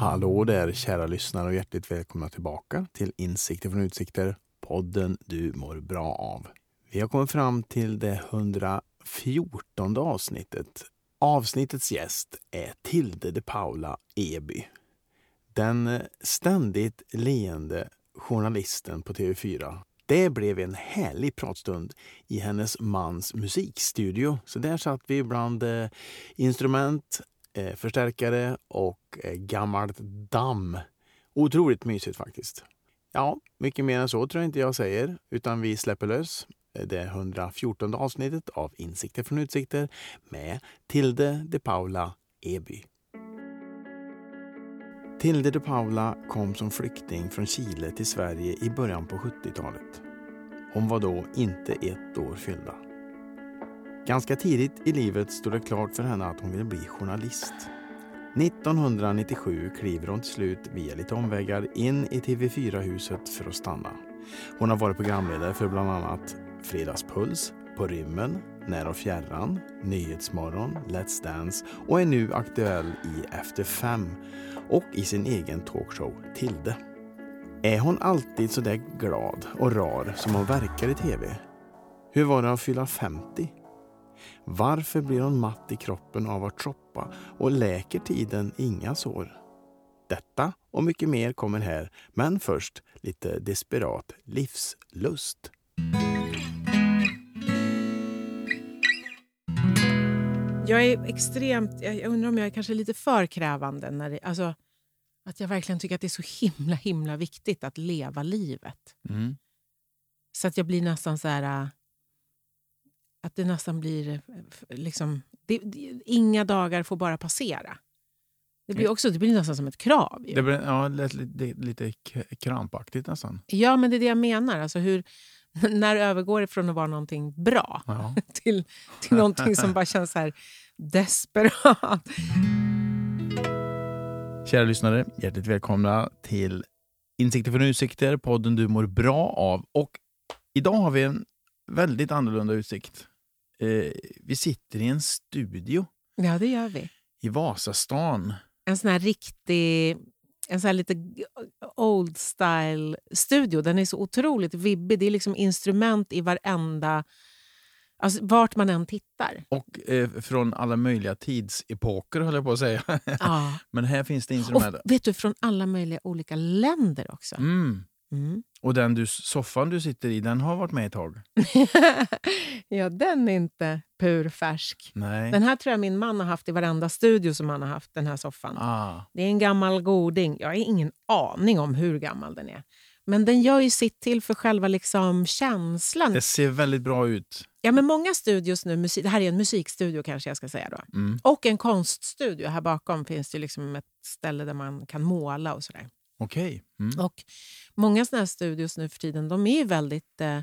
Hallå där kära lyssnare och hjärtligt välkomna tillbaka till Insikter från Utsikter, podden du mår bra av. Vi har kommit fram till det 114 avsnittet. Avsnittets gäst är Tilde de Paula Eby. Den ständigt leende journalisten på TV4. Det blev en härlig pratstund i hennes mans musikstudio. Så där satt vi bland eh, instrument, eh, förstärkare och eh, gammalt damm. Otroligt mysigt faktiskt. Ja, mycket mer än så tror jag inte jag säger, utan vi släpper lös eh, det 114 avsnittet av Insikter från utsikter med Tilde de Paula Eby. Tilde de Paula kom som flykting från Chile till Sverige i början på 70-talet. Hon var då inte ett år fyllda. Ganska tidigt i livet stod det klart för henne att hon ville bli journalist. 1997 kliver hon till slut via lite omvägar in i TV4-huset för att stanna. Hon har varit programledare för bland annat Fredagspuls, På rymmen, när och fjärran, Nyhetsmorgon, Let's Dance och är nu aktuell i Efter fem och i sin egen talkshow Tilde. Är hon alltid så där glad och rar som hon verkar i TV? Hur var det att fylla 50? Varför blir hon matt i kroppen av att shoppa och läker tiden inga sår? Detta och mycket mer kommer här, men först lite desperat livslust. Jag är extremt, jag undrar om jag är kanske lite för krävande. När det, alltså, att jag verkligen tycker att det är så himla himla viktigt att leva livet. Mm. Så att jag blir nästan så här... äh, Att det nästan blir... äh, liksom, det, det, inga dagar får bara passera. Det blir, också, det blir nästan som ett krav. ju. Det blir ja, lite, lite, krampaktigt nästan. Ja, men det är det jag menar. Alltså hur, när övergår det från att vara någonting bra Ja. till, till någonting som bara känns så här desperat? Kära lyssnare, hjärtligt välkomna till Insikter från utsikter, podden du mår bra av. Och idag har vi en väldigt annorlunda utsikt. Eh, vi sitter i en studio Ja, det gör vi. i Vasastan. En sån här riktig, en sån här lite old style studio. Den är så otroligt vibbig. Det är liksom instrument i varenda... Alltså vart man än tittar. Och eh, från alla möjliga tidsepoker höll jag på att säga. Ja. Men här finns det Och instrument. vet du, från alla möjliga olika länder också. Mm. Mm. Och den du, soffan du sitter i, den har varit med ett tag. ja, den är inte purfärsk. Nej. Den här tror jag min man har haft i varenda studio som han har haft, den här soffan. Ah. Det är en gammal goding. Jag har ingen aning om hur gammal den är. Men den gör ju sitt till för själva liksom känslan. Det ser väldigt bra ut. Ja, men många studios nu, musik, det här är en musikstudio kanske jag ska säga då. Mm. Och en konststudio. Här bakom finns det liksom ett ställe där man kan måla och sådär. Okej. Mm. Och många såna här studios nu för tiden, de är väldigt eh,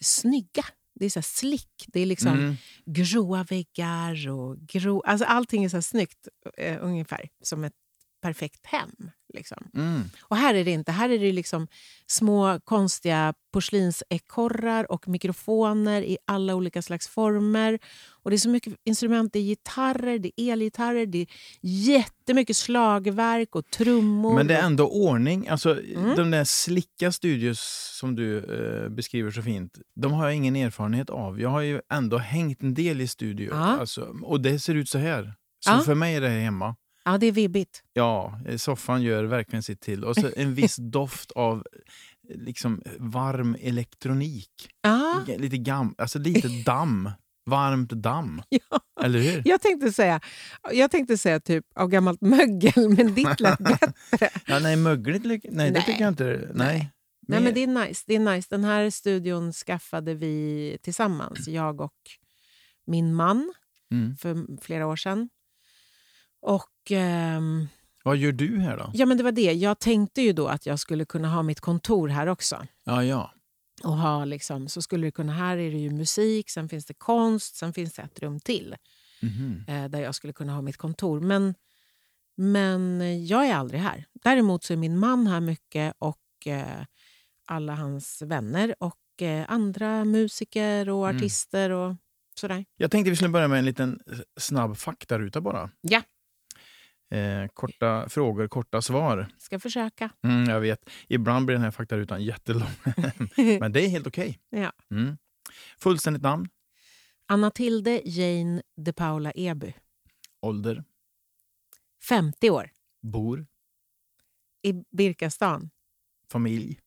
snygga. Det är så slick. Det är liksom Mm. gråa väggar och grå... Alltså allting är så snyggt, eh, ungefär som ett perfekt hem. Liksom. Mm. Och här är det inte. Här är det liksom små konstiga porslinsekorrar och mikrofoner i alla olika slags former. Och Det är så mycket instrument. Det är gitarrer, det är elgitarrer, det är jättemycket slagverk och trummor. Men det är ändå ordning. Alltså, Mm. De där slicka studios som du eh, beskriver så fint, de har jag ingen erfarenhet av. Jag har ju ändå hängt en del i studio. Ja. Alltså, och det ser ut så här. Så Ja. för mig är det här hemma. Ja, det är vibbigt. Ja, eh, soffan gör verkligen sitt till. Och så en viss doft av eh, liksom varm elektronik. Ja, Lite gam, alltså lite damm. Varmt damm. ja. Eller hur? Jag tänkte säga, jag tänkte säga typ av gammalt mögel, men ditt lät bättre. Ja, nej, mögligt. lik- Nej, det Nej. tycker jag inte. Nej. Nej, men det är nice. Det är nice. Den här studion skaffade vi tillsammans, jag och min man, Mm. för flera år sedan. Och ehm, Vad gör du här då? ja, men det var det. Jag tänkte ju då att jag skulle kunna ha mitt kontor här också. Ja, ja. Och ha liksom, så skulle det kunna, här är det ju musik, sen finns det konst, sen finns det ett rum till Mhm. eh, där jag skulle kunna ha mitt kontor. Men, men jag är aldrig här. Däremot så är min man här mycket och eh, alla hans vänner. Och eh, andra musiker och Mm. artister och sådär. Jag tänkte vi skulle börja med en liten snabb faktaruta bara. Ja. Eh, korta frågor, korta svar. Ska försöka. Mm, jag vet, ibland blir den här faktarutan jättelång. Men det är helt okej. Ja. Mm. Fullständigt namn, Anna Tilde Jane de Paula Eby. ålder, 50 år. bor, I Birkastan. familj,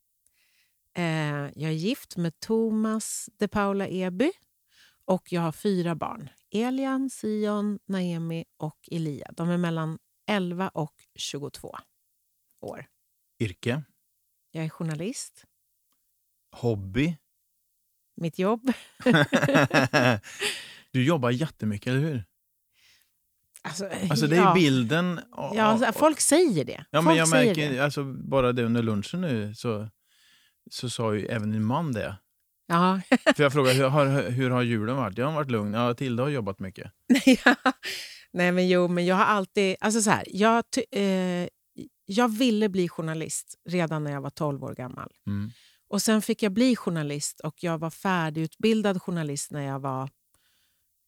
Eh, jag är gift med Thomas de Paula Eby och jag har fyra barn. Elian, Sion, Naemi och Elia. De är mellan 11 och 22 år. yrke, Jag är journalist. hobby. Mitt jobb. du jobbar jättemycket, eller hur? Alltså, Alltså det är ja. bilden. och- Ja, alltså, folk säger det. Ja, folk men jag säger märker, det. alltså, bara det under lunchen nu så, så sa ju även din man det. Ja. För jag frågade hur har, hur har julen varit? Jag har varit lugn. Ja, Tilda har jobbat mycket. Ja. Nej, men jo, men jag har alltid... Alltså så här, jag, eh, jag ville bli journalist redan när jag var 12 år gammal. Mm. Och Sen fick jag bli journalist och jag var färdigutbildad journalist när jag var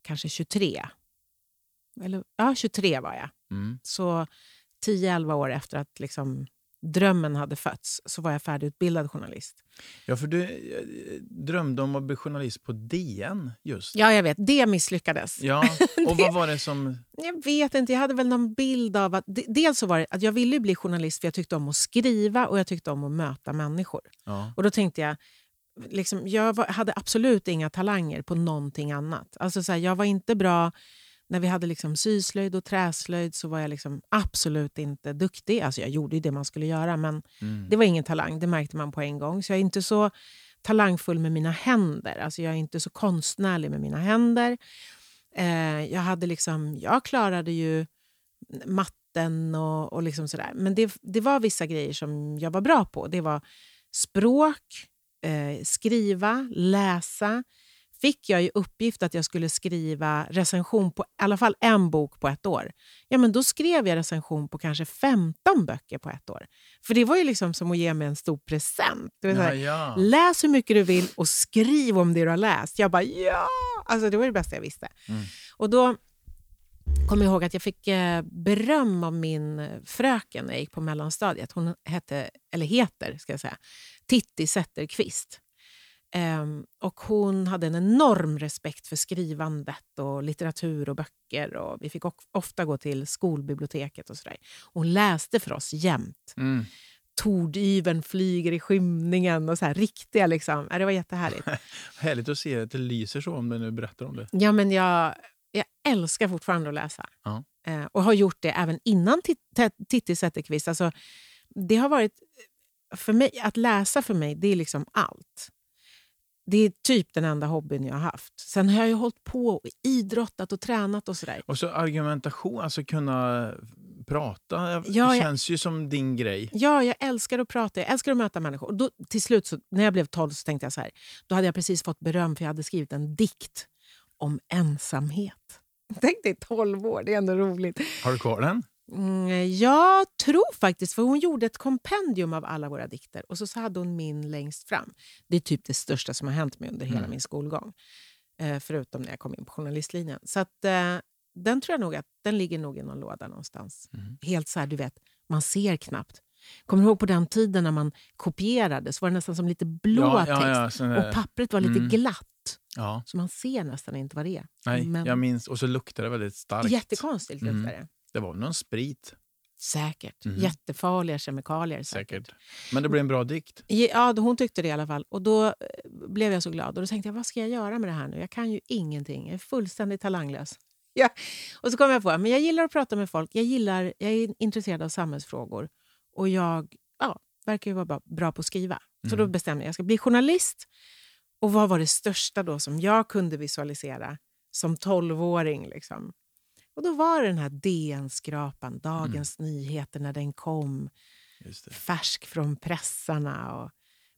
kanske 23. Eller, ja, 23 var jag. Mm. Så 10-11 år efter att liksom, drömmen hade fötts så var jag färdigutbildad journalist. Ja, för du eh, drömde om att bli journalist på DN just. Ja, jag vet. Det misslyckades. Ja, och vad var det som... Jag vet inte, jag hade väl någon bild av att... de- Dels så var det att jag ville bli journalist för jag tyckte om att skriva och jag tyckte om att möta människor. Ja. Och då tänkte jag, liksom, jag var, hade absolut inga talanger på någonting annat. Alltså så här, jag var inte bra... När vi hade liksom syslöjd och träslöjd så var jag liksom absolut inte duktig. Alltså jag gjorde ju det man skulle göra, men Mm. det var ingen talang. Det märkte man på en gång. Så jag är inte så talangfull med mina händer. Alltså jag är inte så konstnärlig med mina händer. Eh, jag, hade liksom, jag klarade ju matten och, och liksom sådär. Men det, det var vissa grejer som jag var bra på. Det var språk, eh, skriva, läsa. Fick jag i uppgift att jag skulle skriva recension på i alla fall en bok på ett år. Ja, men då skrev jag recension på kanske 15 böcker på ett år. För det var ju liksom som att ge mig en stor present. Det var så Ja, här, ja. Läs hur mycket du vill och skriv om det du har läst. Jag bara ja! Alltså, det var det bästa jag visste. Mm. Och då kommer jag ihåg att jag fick eh, beröm av min fröken när jag gick på mellanstadiet. Hon hette, eller heter, ska jag säga, Titti Zetterqvist. Ehm, och hon hade en enorm respekt för skrivandet och litteratur och böcker. Och vi fick ofta gå till skolbiblioteket och sådär. Hon läste för oss jämt. Mm. Tordyveln flyger i skymningen och så här riktiga liksom. Det var jättehärligt. Härligt att se att det lyser så om du nu berättar om det. Ja, men jag, jag älskar fortfarande att läsa. Ja. Eh, och har gjort det även innan Titti Zetterqvist. Alltså, det har varit... För mig, att läsa för mig, det är liksom allt. Det är typ den enda hobbyn jag har haft. Sen har jag ju hållit på och idrottat och tränat och sådär. Och så argumentation, alltså kunna prata, Ja, det jag- känns ju som din grej. Ja, jag älskar att prata, jag älskar att möta människor. Och då, till slut, så, när jag blev 12, så tänkte jag så här. Då hade jag precis fått beröm för jag hade skrivit en dikt om ensamhet. Tänk dig 12 år, det är ändå roligt. Har du kvar den? Mm, jag tror faktiskt, för hon gjorde ett kompendium av alla våra dikter och så, så hade hon min längst fram. Det är typ det största som har hänt mig under hela Mm. min skolgång. Eh, förutom när jag kom in på journalistlinjen. Så att, eh, den tror jag nog att den ligger nog i någon låda någonstans. Mm. Helt så här, du vet, man ser knappt. Kommer du ihåg på den tiden när man kopierade så var det nästan som lite blå ja, text. ja, ja, Och pappret var lite Mm. glatt. Så man ser nästan inte vad det är. Nej, Men- jag minns. Och så luktar det väldigt starkt. Jättekonstigt Mm. luktar det. Det var någon sprit, Säkert. Mhm. Jättefarliga kemikalier. säkert. Men det blev en bra dikt. Ja, hon tyckte det i alla fall. Och Då eh, blev jag så glad. Och då tänkte jag, vad ska jag göra med det här nu? Jag kan ju ingenting. Jag är fullständigt talanglös. Ja. Och så kom jag på men jag gillar att prata med folk. Jag, gillar, jag är intresserad av samhällsfrågor. Och jag ja, verkar ju vara bra, på att skriva. Så då Mm. bestämde jag jag ska bli journalist. Och vad var det största då som jag kunde visualisera som tolvåring? Liksom? Och då var det den här DN-skrapan, Dagens Nyheter, när den kom färsk från pressarna. Och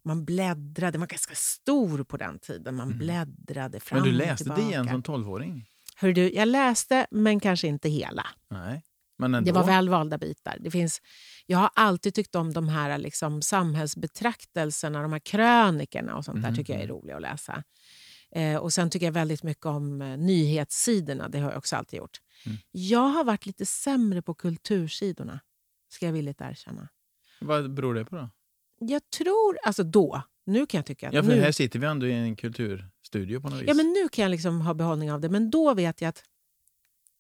man bläddrade, man var ganska stor på den tiden. Man bläddrade fram Mm. Men du läste tillbaka. DN som tolvåring? Hör du, jag läste, men kanske inte hela. Nej. Men ändå. Det var välvalda bitar. Det finns, jag har alltid tyckt om de här liksom, samhällsbetraktelserna, de här krönikerna och sånt där Mhm, tycker jag är mm. roliga att läsa. Eh, och Sen tycker jag väldigt mycket om eh, nyhetssidorna. Det har jag också alltid gjort. Mm. Jag har varit lite sämre på kultursidorna, ska jag villigt erkänna. Vad beror det på då? Jag tror, alltså då, nu kan jag tycka att Ja, för nu, här sitter vi ändå i en kulturstudio på något vis. ja, men nu kan jag liksom ha behållning av det, men då vet jag att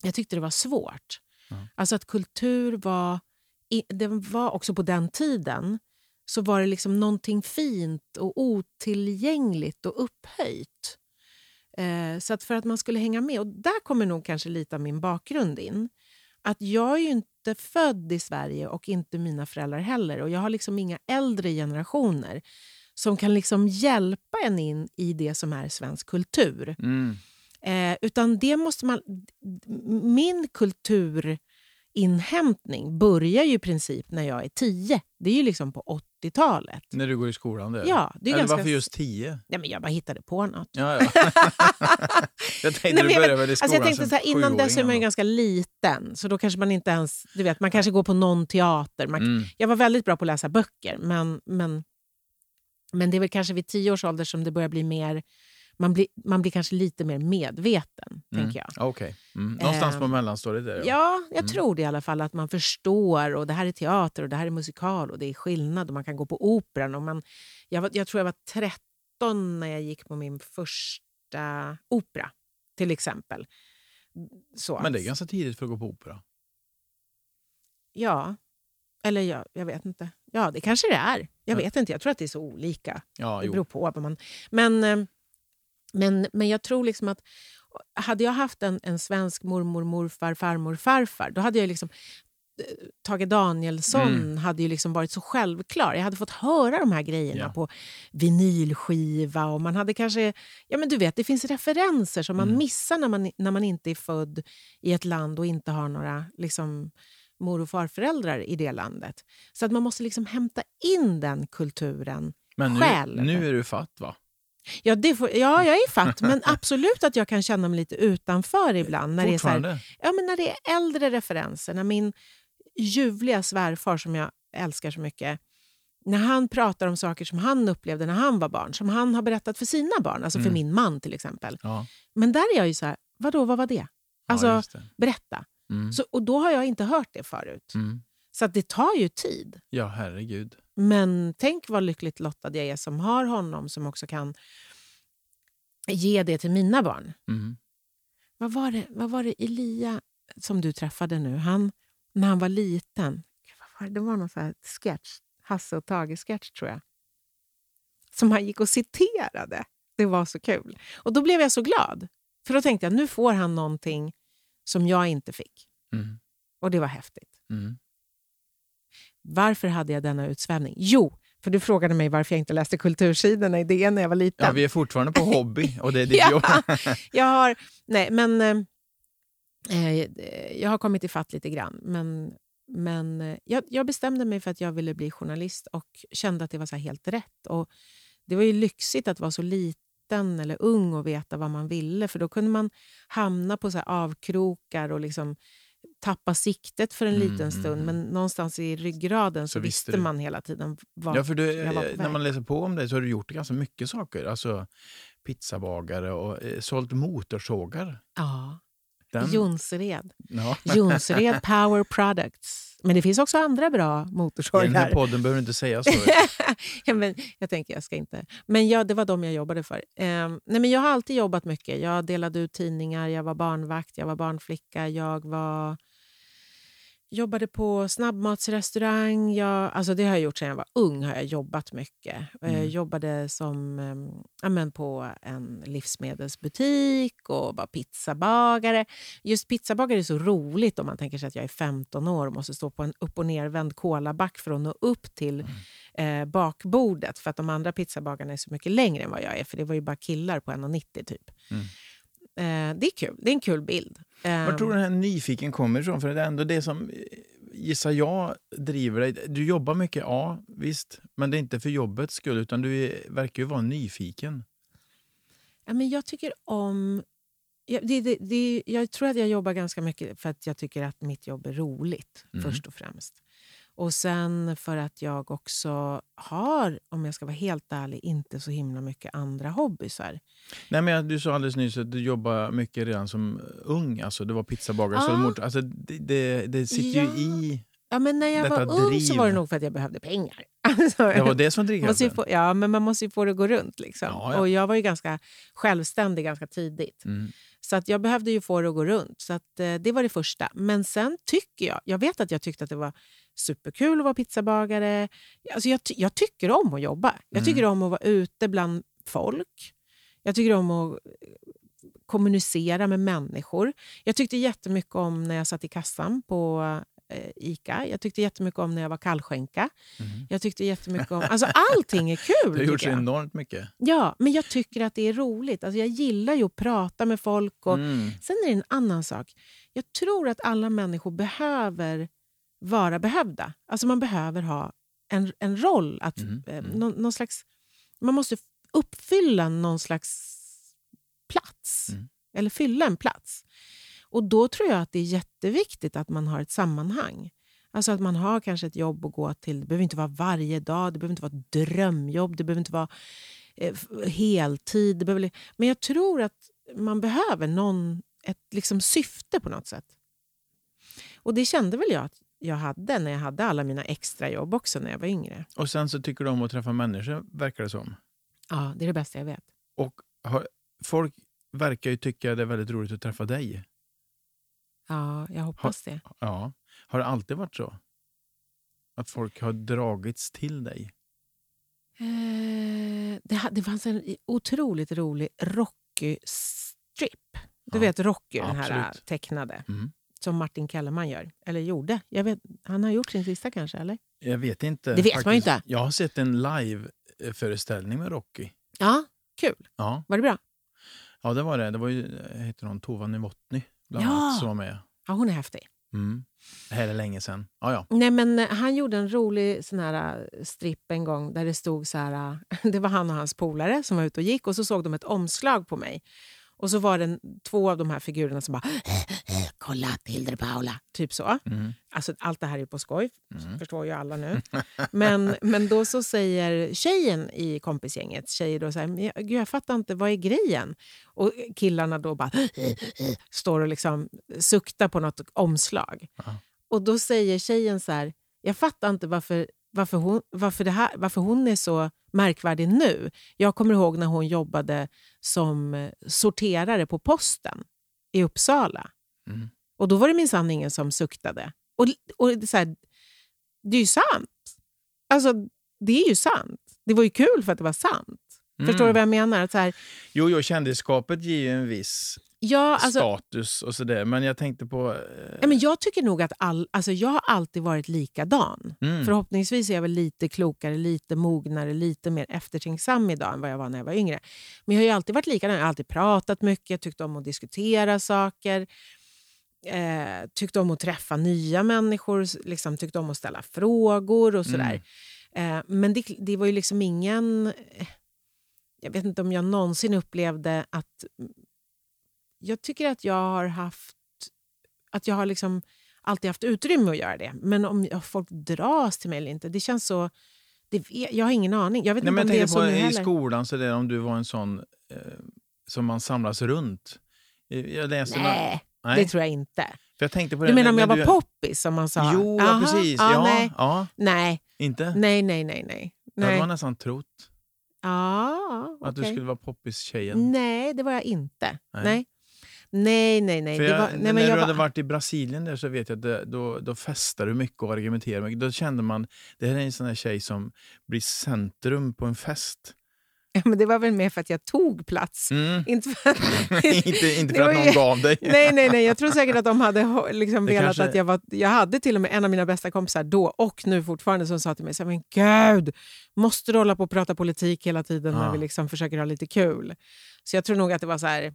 jag tyckte det var svårt. Ja. Alltså att kultur var, det var också på den tiden, så var det liksom någonting fint och otillgängligt och upphöjt. Eh, så att för att man skulle hänga med, och där kommer nog kanske lite av min bakgrund in. Att jag är ju inte född i Sverige och inte mina föräldrar heller. Och jag har liksom inga äldre generationer som kan liksom hjälpa en in i det som är svensk kultur. Mm. Eh, utan det måste man... Min kulturinhämtning börjar ju i princip när jag är tio. Det är ju liksom på 80-talet. När du går i skolan där? Ja, det är Eller ganska... varför just tio? Nej, men jag bara hittade på något. Ja, ja. jag tänkte Nej, du började väl i Alltså skolan jag tänkte så här, innan dess är man ju ganska liten, så då kanske man inte ens... Du vet, man kanske går på någon teater. Man. Mm. Jag var väldigt bra på att läsa böcker, men, men, men det är väl kanske vid tio års ålder som det börjar bli mer... Man blir, man blir kanske lite mer medveten, Mm. tänker jag. Okej. Mm. Någonstans på Ehm, mellanstadiet där. Ja, jag Mm. tror det i alla fall. Att man förstår. och Det här är teater och det här är musikal och det är skillnad. och Man kan gå på operan. Och man, jag, jag tror jag var 13 när jag gick på min första opera, till exempel. Så. Men det är ganska tidigt för att gå på opera. Ja. Eller ja, jag vet inte. Ja, det kanske det är. Jag Ja. vet inte. Jag tror att det är så olika. Ja, Det jo. beror på man... Men, eh, men, men jag tror liksom att hade jag haft en, en svensk mormor, morfar, farmor, farfar då hade jag liksom... eh, Tage Danielsson Mm. hade ju liksom varit så självklar. Jag hade fått höra de här grejerna Ja. på vinylskiva. och man hade kanske... Ja, men du vet, Det finns referenser som man Mm. missar när man, när man inte är född i ett land och inte har några liksom, mor och farföräldrar i det landet. Så att man måste liksom hämta in den kulturen Men nu, själv. nu är du fatt va? Ja, det får, ja, jag är fatt, men absolut att jag kan känna mig lite utanför ibland. När det, är så här, ja, men när det är äldre referenser. När min ljuvliga svärfar, som jag älskar så mycket, när han pratar om saker som han upplevde när han var barn, som han har berättat för sina barn, alltså för Mm. min man till exempel. Ja. Men där är jag ju så här, vadå, vad var det? Alltså, ja, det. berätta. Mm. Så, och då har jag inte hört det förut. Mm. Så det tar ju tid. Ja, herregud. Men tänk vad lyckligt lottad jag är som har honom som också kan ge det till mina barn. Mm. Vad var det, vad var det Elia som du träffade nu? Han, när han var liten. Var det? det var någon så här sketch. Hasse och Tage-sketch, tror jag. Som han gick och citerade. Det var så kul. Och då blev jag så glad. För då tänkte jag, nu får han någonting som jag inte fick. Mm. Och det var häftigt. Mm. Varför hade jag denna utsvävning? Jo, för du frågade mig varför jag inte läste kultursidorna i DN när jag var liten. Ja, vi är fortfarande på hobby och det är ditt Ja. jobb. Jag har, nej, men, eh, eh, jag har kommit ifatt lite grann. Men, men eh, jag, jag bestämde mig för att jag ville bli journalist och kände att det var så helt rätt. Och det var ju lyxigt att vara så liten eller ung och veta vad man ville. För då kunde man hamna på så här avkrokar och liksom tappa siktet för en Mm, liten mm, stund. mm. Men någonstans i ryggraden så, Så visste man hela tiden vad Ja, för du, jag var på eh, när väg. man läser på om dig så har du gjort ganska mycket saker. Alltså pizzabagare och eh, sålt motorsågar. Ja, Den, Jonsered. ja. Jonsered Power Products. Men det finns också andra bra I den här motorsågar. podden behöver du inte säga så. ja, men jag tänker jag ska inte. Men ja, det var de jag jobbade för. Ehm, nej, men jag har alltid jobbat mycket. Jag delade ut tidningar, jag var barnvakt, jag var barnflicka, jag var jobbade på snabbmatsrestaurang. Jag, alltså det har jag gjort sedan jag var ung. har jag jobbat mycket. Eh, Mm. jobbade som, ja, men på en livsmedelsbutik och var pizzabagare. Just pizzabagare är så roligt om man tänker sig att jag är 15 år och måste stå på en upp och nervänd kolaback för att nå upp till eh, bakbordet. För att de andra pizzabagarna är så mycket längre än vad jag är. För det var ju bara killar på 1,90 typ. Mm. Eh, det är kul. Det är en kul bild. Var tror du den här nyfiken kommer ifrån? För det är ändå det som, eh, gissar jag, driver dig. Du jobbar mycket, ja visst. Men det är inte för jobbets skull, utan du är, verkar ju vara nyfiken. Ja, men jag tycker om... Ja, det, det, det, jag tror att jag jobbar ganska mycket för att jag tycker att mitt jobb är roligt, Mm. först och främst. Och sen för att jag också har, om jag ska vara helt ärlig, inte så himla mycket andra hobbysar. Nej, men du sa alldeles nyss att du jobbade mycket redan som ung. Alltså, du var pizzabagare. Så Ja. mot, alltså, det, det, det sitter Ja. ju i... Ja, men när jag Detta var ung så driv. var det nog för att jag behövde pengar. Alltså, Det var det som drivkraften. få, ja, men man måste ju få det att gå runt. Liksom. Ja, ja. Och jag var ju ganska självständig ganska tidigt. Mm. Så att jag behövde ju få det att gå runt. Så att, eh, det var det första. Men sen tycker jag, jag vet att jag tyckte att det var superkul att vara pizzabagare. Alltså jag, jag tycker om att jobba. Jag Mm. tycker om att vara ute bland folk. Jag tycker om att eh, kommunicera med människor. Jag tyckte jättemycket om när jag satt i kassan på eh, Ica. Jag tyckte jättemycket om när jag var kallskänka. Mm. Jag tyckte jättemycket om... Alltså allting är kul. Det har gjort så enormt mycket. Ja, men jag tycker att det är roligt. Alltså jag gillar ju att prata med folk. Och, Mm. Sen är det en annan sak. Jag tror att alla människor behöver vara behövda. Alltså man behöver ha en, en roll. Att, Mm, eh, mm. Någon, någon slags, man måste uppfylla någon slags plats. Mm. Eller fylla en plats. Och då tror jag att det är jätteviktigt att man har ett sammanhang. Alltså att man har kanske ett jobb att gå till. Det behöver inte vara varje dag, det behöver inte vara ett drömjobb, det behöver inte vara eh, heltid. Det behöver, men jag tror att man behöver någon, ett liksom syfte på något sätt. Och det kände väl jag att jag hade när jag hade alla mina extrajobb också när jag var yngre. Och sen så tycker du om att träffa människor, verkar det som. Ja, det är det bästa jag vet. Och har, folk verkar ju tycka det är väldigt roligt att träffa dig. Ja, jag hoppas det. Ja. Har det alltid varit så? Att folk har dragits till dig? Eh, det, det fanns en otroligt rolig Rocky-strip. Du Ja, vet Rocky, den här absolut. äh, tecknade, Mm. Som Martin Kellerman gör. Eller gjorde. Jag vet, han har gjort sin sista kanske, eller? Jag vet inte. Det vet man ju inte. Jag har sett en live-föreställning med Rocky. Ja, kul. Ja, Var det bra? ja det var det. Det var ju, heter hon, Tova Novotny bland Ja. annat som var med. Ja, hon är häftig. Mm. Det här är länge sedan. Ja, ja. Nej, men eh, han gjorde en rolig sån här eh, stripp en gång där det stod så här... eh, Det var han och hans polare som var ute och gick och så såg de ett omslag på mig. Och så var det två av de här figurerna som bara... Kolla, Hildur Paula. Typ så. Mm. Alltså, allt det här är på skoj, Mm. förstår ju alla nu. Men, men då så säger tjejen i kompisgänget, tjejer då så här, "Men jag, gud, jag fattar inte, vad är grejen? Och killarna då bara står och liksom suktar på något omslag. Ja. Och då säger tjejen så här, jag fattar inte varför, varför, hon, varför, det här, varför hon är så märkvärdig nu. Jag kommer ihåg när hon jobbade som eh, sorterare på posten i Uppsala. Mm. Och då var det minsann ingen som suktade. Och, och det, är så här, det är ju sant. Alltså, det är ju sant. Det var ju kul för att det var sant. Förstår du Mm. vad jag menar? Att så här, Jo, jo, kändisskapet ger ju en viss ja, alltså, status och sådär. Men jag tänkte på... eh, men jag tycker nog att all, alltså, jag har alltid varit likadan. mm. Förhoppningsvis är jag väl lite klokare, lite mognare, lite mer eftertänksam idag än vad jag var när jag var yngre. Men jag har alltid varit likadan. Jag har alltid pratat mycket, tyckt om att diskutera saker. Eh, tyckt om att träffa nya människor, liksom, tyckt om att ställa frågor och sådär. Eh, men det, det var ju liksom ingen... eh, Jag vet inte om jag någonsin upplevde att... Jag tycker att jag har haft... Att jag har liksom alltid haft utrymme att göra det. Men om folk dras till mig eller inte, det känns så... Det, jag har ingen aning. Jag vet Nej, inte men om jag det är så på nu i heller. skolan, så där, om du var en sån eh, som man samlas runt. Eh, Jag läste Nej, nå- det tror jag inte. För jag tänkte på Du det, menar om jag var du- poppis som man sa? Jo, ja, precis. Ja, Ja, Nej, ja, nej, inte? nej, nej, nej. nej. Jag hade nej. man nästan trott Ja, att du skulle vara poppis-tjejen. Nej, det var jag inte. Nej. Nej, nej, nej. nej. Jag, var, nej när du jag hade var, varit i Brasilien där så vet jag att det, då, då festar du mycket och argumenterar mycket. Då kände man, det här är en sån här tjej som blir centrum på en fest. men det var väl mer för att jag tog plats. Mm. Inte för inte, inte för att ju- någon gav dig. nej, nej, nej. Jag tror säkert att de hade liksom velat kanske- att jag var... Jag hade till och med en av mina bästa kompisar då och nu fortfarande som sa till mig så men gud, måste du hålla på och prata politik hela tiden när Ja. vi liksom försöker ha lite kul? Så jag tror nog att det var så här...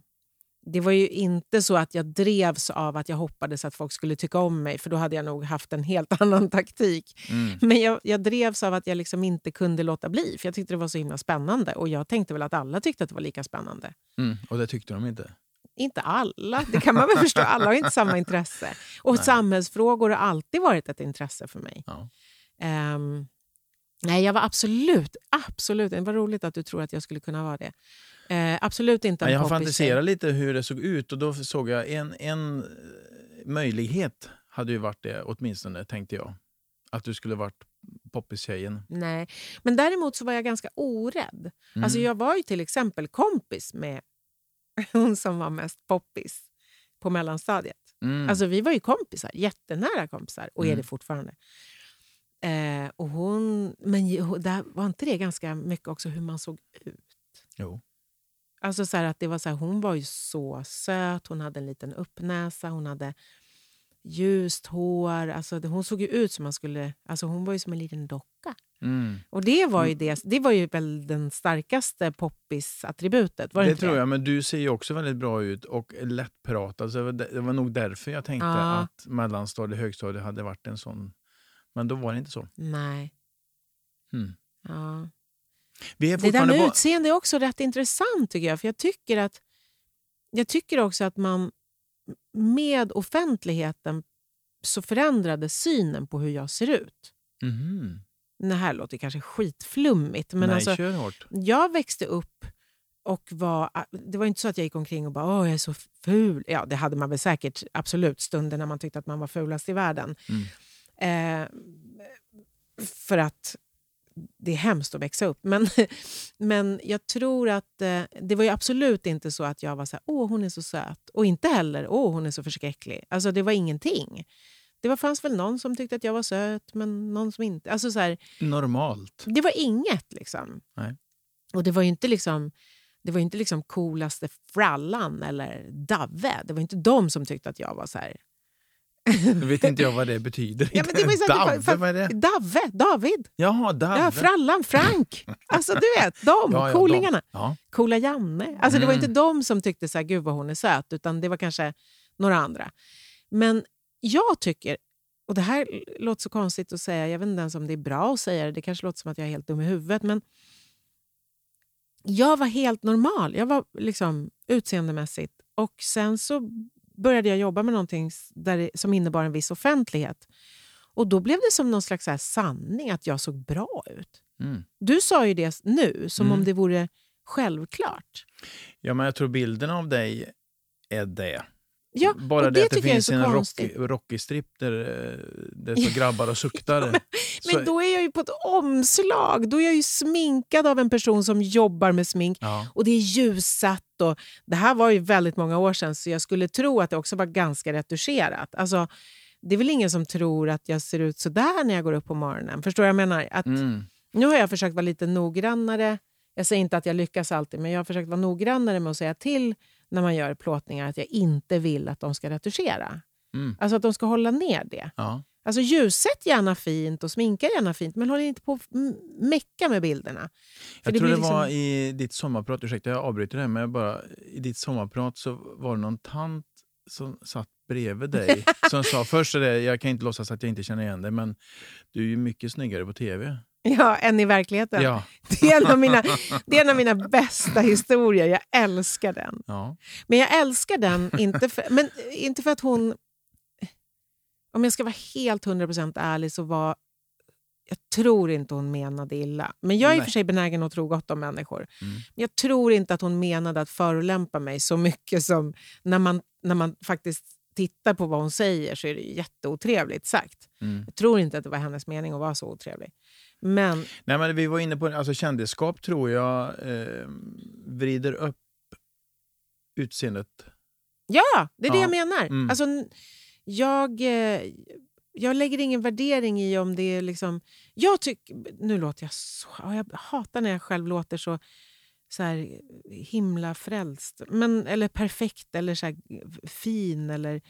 Det var ju inte så att jag drevs av att jag hoppades att folk skulle tycka om mig, för då hade jag nog haft en helt annan taktik. Mm. Men jag, jag drevs av att jag liksom inte kunde låta bli, för jag tyckte det var så himla spännande. Och jag tänkte väl att alla tyckte att det var lika spännande. Mm. Och det tyckte de inte. Inte alla, det kan man väl förstå. Alla har inte samma intresse. Och Nej. samhällsfrågor har alltid varit ett intresse för mig. Ja. Ehm, nej, jag var absolut, absolut... Det var roligt att du tror att jag skulle kunna vara det. Eh, absolut inte en Ja, jag fantiserat lite hur det såg ut och då såg jag en, en eh, möjlighet hade ju varit det åtminstone, tänkte jag. Att du skulle varit poppistjejen. Nej, men däremot så var jag ganska orädd. Mm. Alltså jag var ju till exempel kompis med hon som var mest poppis på mellanstadiet. Mm. Alltså vi var ju kompisar, jättenära kompisar och är Mm. det fortfarande. Eh, och hon, men där var inte det ganska mycket också hur man såg ut? jo. Alltså så att det var så här, hon var ju så söt, hon hade en liten uppnäsa, hon hade ljust hår. Alltså hon såg ju ut som man skulle... Alltså hon var ju som en liten docka. Mm. Och det var ju, det, det var ju väl den starkaste poppis-attributet? Det, Det tror jag, men du ser ju också väldigt bra ut och lättpratad. Så det var, det var nog därför jag tänkte Ja. att mellanstadie högstadie hade varit en sån. Men då var det inte så. Nej. Mm. Ja. Det där med utseende är också rätt intressant tycker jag. För jag tycker att jag tycker också att man med offentligheten så förändrade synen på hur jag ser ut. Mhm. Det här låter kanske skitflummigt, men Nej, alltså, jag växte upp och var... Det var inte så att jag gick omkring och bara Åh, jag är så ful. Ja, det hade man väl säkert absolut stunder när man tyckte att man var fulast i världen. Mm. Eh, för att det är hemskt att växa upp. Men, men jag tror att eh, det var ju absolut inte så att jag var så här, åh hon är så söt. Och inte heller, åh hon är så förskräcklig. Alltså det var ingenting. Det var, fanns väl någon som tyckte att jag var söt, men någon som inte. Alltså så här, Normalt. det var inget liksom. Nej. Och det var ju inte liksom det var inte liksom coolaste frallan eller Davve. Det var inte de som tyckte att jag var så här... Nu vet inte jag vad det betyder. Ja, men det var så var- Davve, vad är det? Davve, David, Jaha, Davve. ja, frallan, Frank. Alltså du vet, de, Ja, ja, coolingarna. Ja. Coola Janne. Alltså, Det var Mm. inte de som tyckte så här, gud vad hon är söt, utan det var kanske några andra. Men jag tycker, och det här låter så konstigt att säga, jag vet inte ens om det är bra att säga det, det kanske låter som att jag är helt dum i huvudet, men jag var helt normal. Jag var liksom utseendemässigt. Och sen så började jag jobba med någonting där som innebar en viss offentlighet. Och då blev det som någon slags så här sanning att jag såg bra ut. Mm. Du sa ju det nu som Mm. om det vore självklart. ja, men jag tror bilden av dig är det. Ja, Bara det, det att det är finns så en konstigt. rocky, rocky strip där eh, det står grabbar och suktar. Så- Men då är jag ju på ett omslag. Då är jag ju sminkad av en person som jobbar med smink. ja. Och det är ljussatt. Och det här var ju väldigt många år sedan så jag skulle tro att det också var ganska retuscherat. Alltså, det är väl ingen som tror att jag ser ut så där när jag går upp på morgonen. Förstår jag menar? Att, Mm. Nu har jag försökt vara lite noggrannare. Jag säger inte att jag lyckas alltid, men jag har försökt vara noggrannare med att säga till när man gör plåtningar att jag inte vill att de ska retuschera. Mm. Alltså att de ska hålla ner det. Ja. Alltså ljussätt gärna fint och sminka gärna fint, men håll inte på att mecka med bilderna. För Jag det tror det blir var liksom- i ditt sommarprat, ursäkta jag avbryter det men bara, i ditt sommarprat så var det någon tant som satt bredvid dig som sa först det, jag kan inte låtsas att jag inte känner igen dig, men du är ju mycket snyggare på tv. Ja, än i verkligheten. Ja. Det, är en av mina, det är en av mina bästa historier. Jag älskar den. ja. Men jag älskar den inte för, men inte för att hon... Om jag ska vara helt 100% ärlig så var... Jag tror inte hon menade illa. Men jag är i och för sig benägen att tro gott om människor. Mm. Men jag tror inte att hon menade att förolämpa mig så mycket som när man, när man faktiskt tittar på vad hon säger så är det jätteotrevligt sagt. Mm. Jag tror inte att det var hennes mening att vara så otrevlig. Men Nej, men vi var inne på alltså kändisskap tror jag eh, vrider upp utseendet. Ja, det är det Ja, jag menar. mm. Alltså, jag, eh, jag lägger ingen värdering i om det är... liksom... Jag tycker... Nu låter jag så... ja, Jag hatar när jag själv låter så, så här, himla frälst. Men, eller perfekt, eller så här, fin eller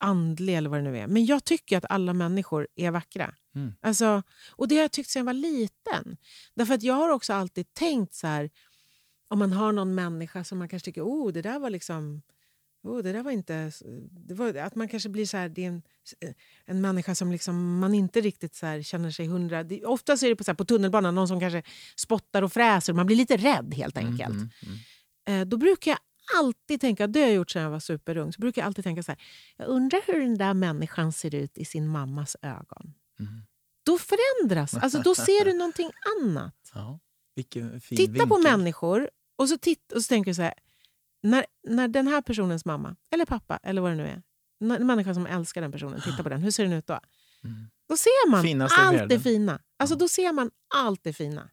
andlig eller vad det nu är. Men jag tycker att alla människor är vackra. Mm. Alltså, och det har jag tyckt sedan jag var liten. Därför att jag har också alltid tänkt så här... Om man har någon människa som man kanske tycker oh, det där var liksom... Oh, det där var inte... Var, att man kanske blir så här... Det är en, en människa som liksom man inte riktigt så känner sig hundra... Det, oftast är det på, så här, på tunnelbanan någon som kanske spottar och fräser och man blir lite rädd helt enkelt. Mm, mm, mm. Eh, då brukar jag alltid tänka, det har jag gjort sedan jag var superung, så brukar jag alltid tänka så här, jag undrar hur den där människan ser ut i sin mammas ögon. Mm. Då förändras, alltså då ser du någonting annat. Ja. Titta på vinkel. människor och så, titt, och så tänker du så här, när, när den här personens mamma, eller pappa, eller vad det nu är, när- en människa som älskar den personen, titta på den, hur ser den ut då? Mm. Då ser man Finaste allt det fina. Alltså då ser man allt det fina.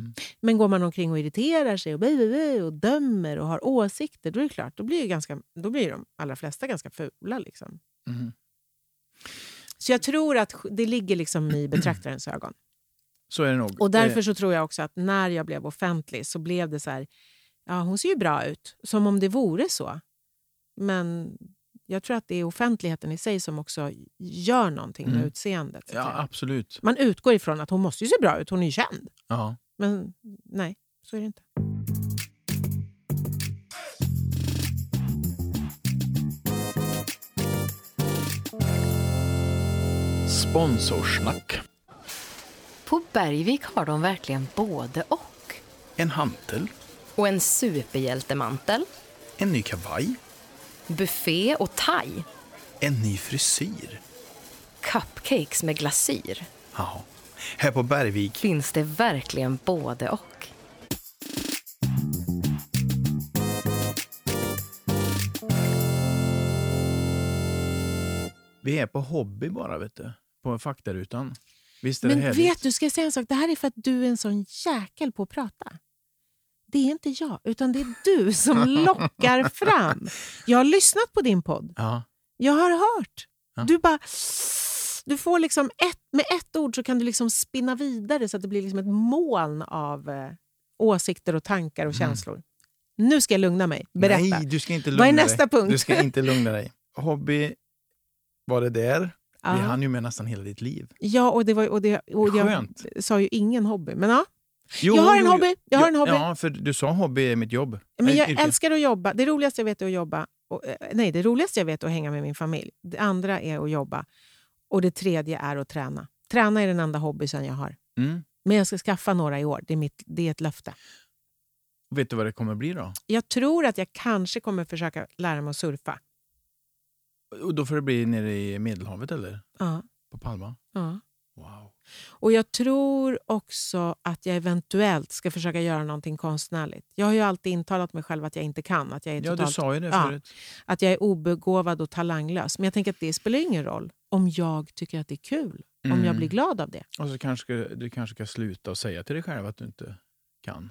Mm. Men går man omkring och irriterar sig och, bli, och dömer och har åsikter, då är klart, då blir, ganska, då blir de allra flesta ganska fula. Liksom. Mm. Så jag tror att det ligger liksom i betraktarens ögon. Så är det nog. Och därför Eh, så tror jag också att när jag blev offentlig så blev det så här, ja hon ser ju bra ut, som om det vore så. Men jag tror att det är offentligheten i sig som också gör någonting med Mm. utseendet. Ja, absolut. Man utgår ifrån att hon måste ju se bra ut, hon är ju känd. Ja. Men nej, så är det inte. Sponsorsnack. På Bergvik har de verkligen både och. En hantel. Och en superhjältemantel, En ny kavaj. buffé och thai, En ny frisyr. cupcakes med glasyr. Ja. Här på Bergvik. Finns det verkligen både och. Vi är på hobby bara, vet du. På faktarutan. Visst är det Men härligt? vet du, ska jag säga en sak? Det här är för att du är en sån jäkel på att prata. Det är inte jag, utan det är du som lockar fram. Jag har lyssnat på din podd. Ja. Jag har hört. Ja. Du bara... Du får liksom ett, med ett ord så kan du liksom spinna vidare så att det blir liksom ett moln av eh, åsikter och tankar och känslor. Nu ska jag lugna mig. Berätta. Mm. Nej, du ska inte Vad lugna är dig. nästa punkt? Du ska inte lugna dig. Hobby var det där. Vi hann ju med nästan hela ditt liv. Ja, och det, var, och det, och jag Skönt. sa ju ingen hobby. Men ja, Jo, jag har en hobby. Jag har en hobby. Ja, för du sa hobby är mitt jobb. Men jag yrke. älskar att jobba. Det roligaste jag vet är att jobba. Och, eh, nej, det roligaste jag vet är att hänga med min familj. Det andra är att jobba. Och det tredje är att träna. Träna är den enda hobbysen jag har. Mm. Men jag ska skaffa några i år. Det är, mitt, det är ett löfte. Vet du vad det kommer bli då? Jag tror att jag kanske kommer försöka lära mig att surfa. Och då får det bli nere i Medelhavet eller? Ja, På Palma? ja. Wow. Och jag tror också att jag eventuellt ska försöka göra någonting konstnärligt. Jag har ju alltid intalat mig själv att jag inte kan. Att jag är, Ja, du totalt, sa ju det Ja. förut. att jag är obegåvad och talanglös. Men jag tänker att det spelar ingen roll om jag tycker att det är kul. Om jag Mm. blir glad av det. Och så kanske du kanske ska sluta och säga till dig själv att du inte kan.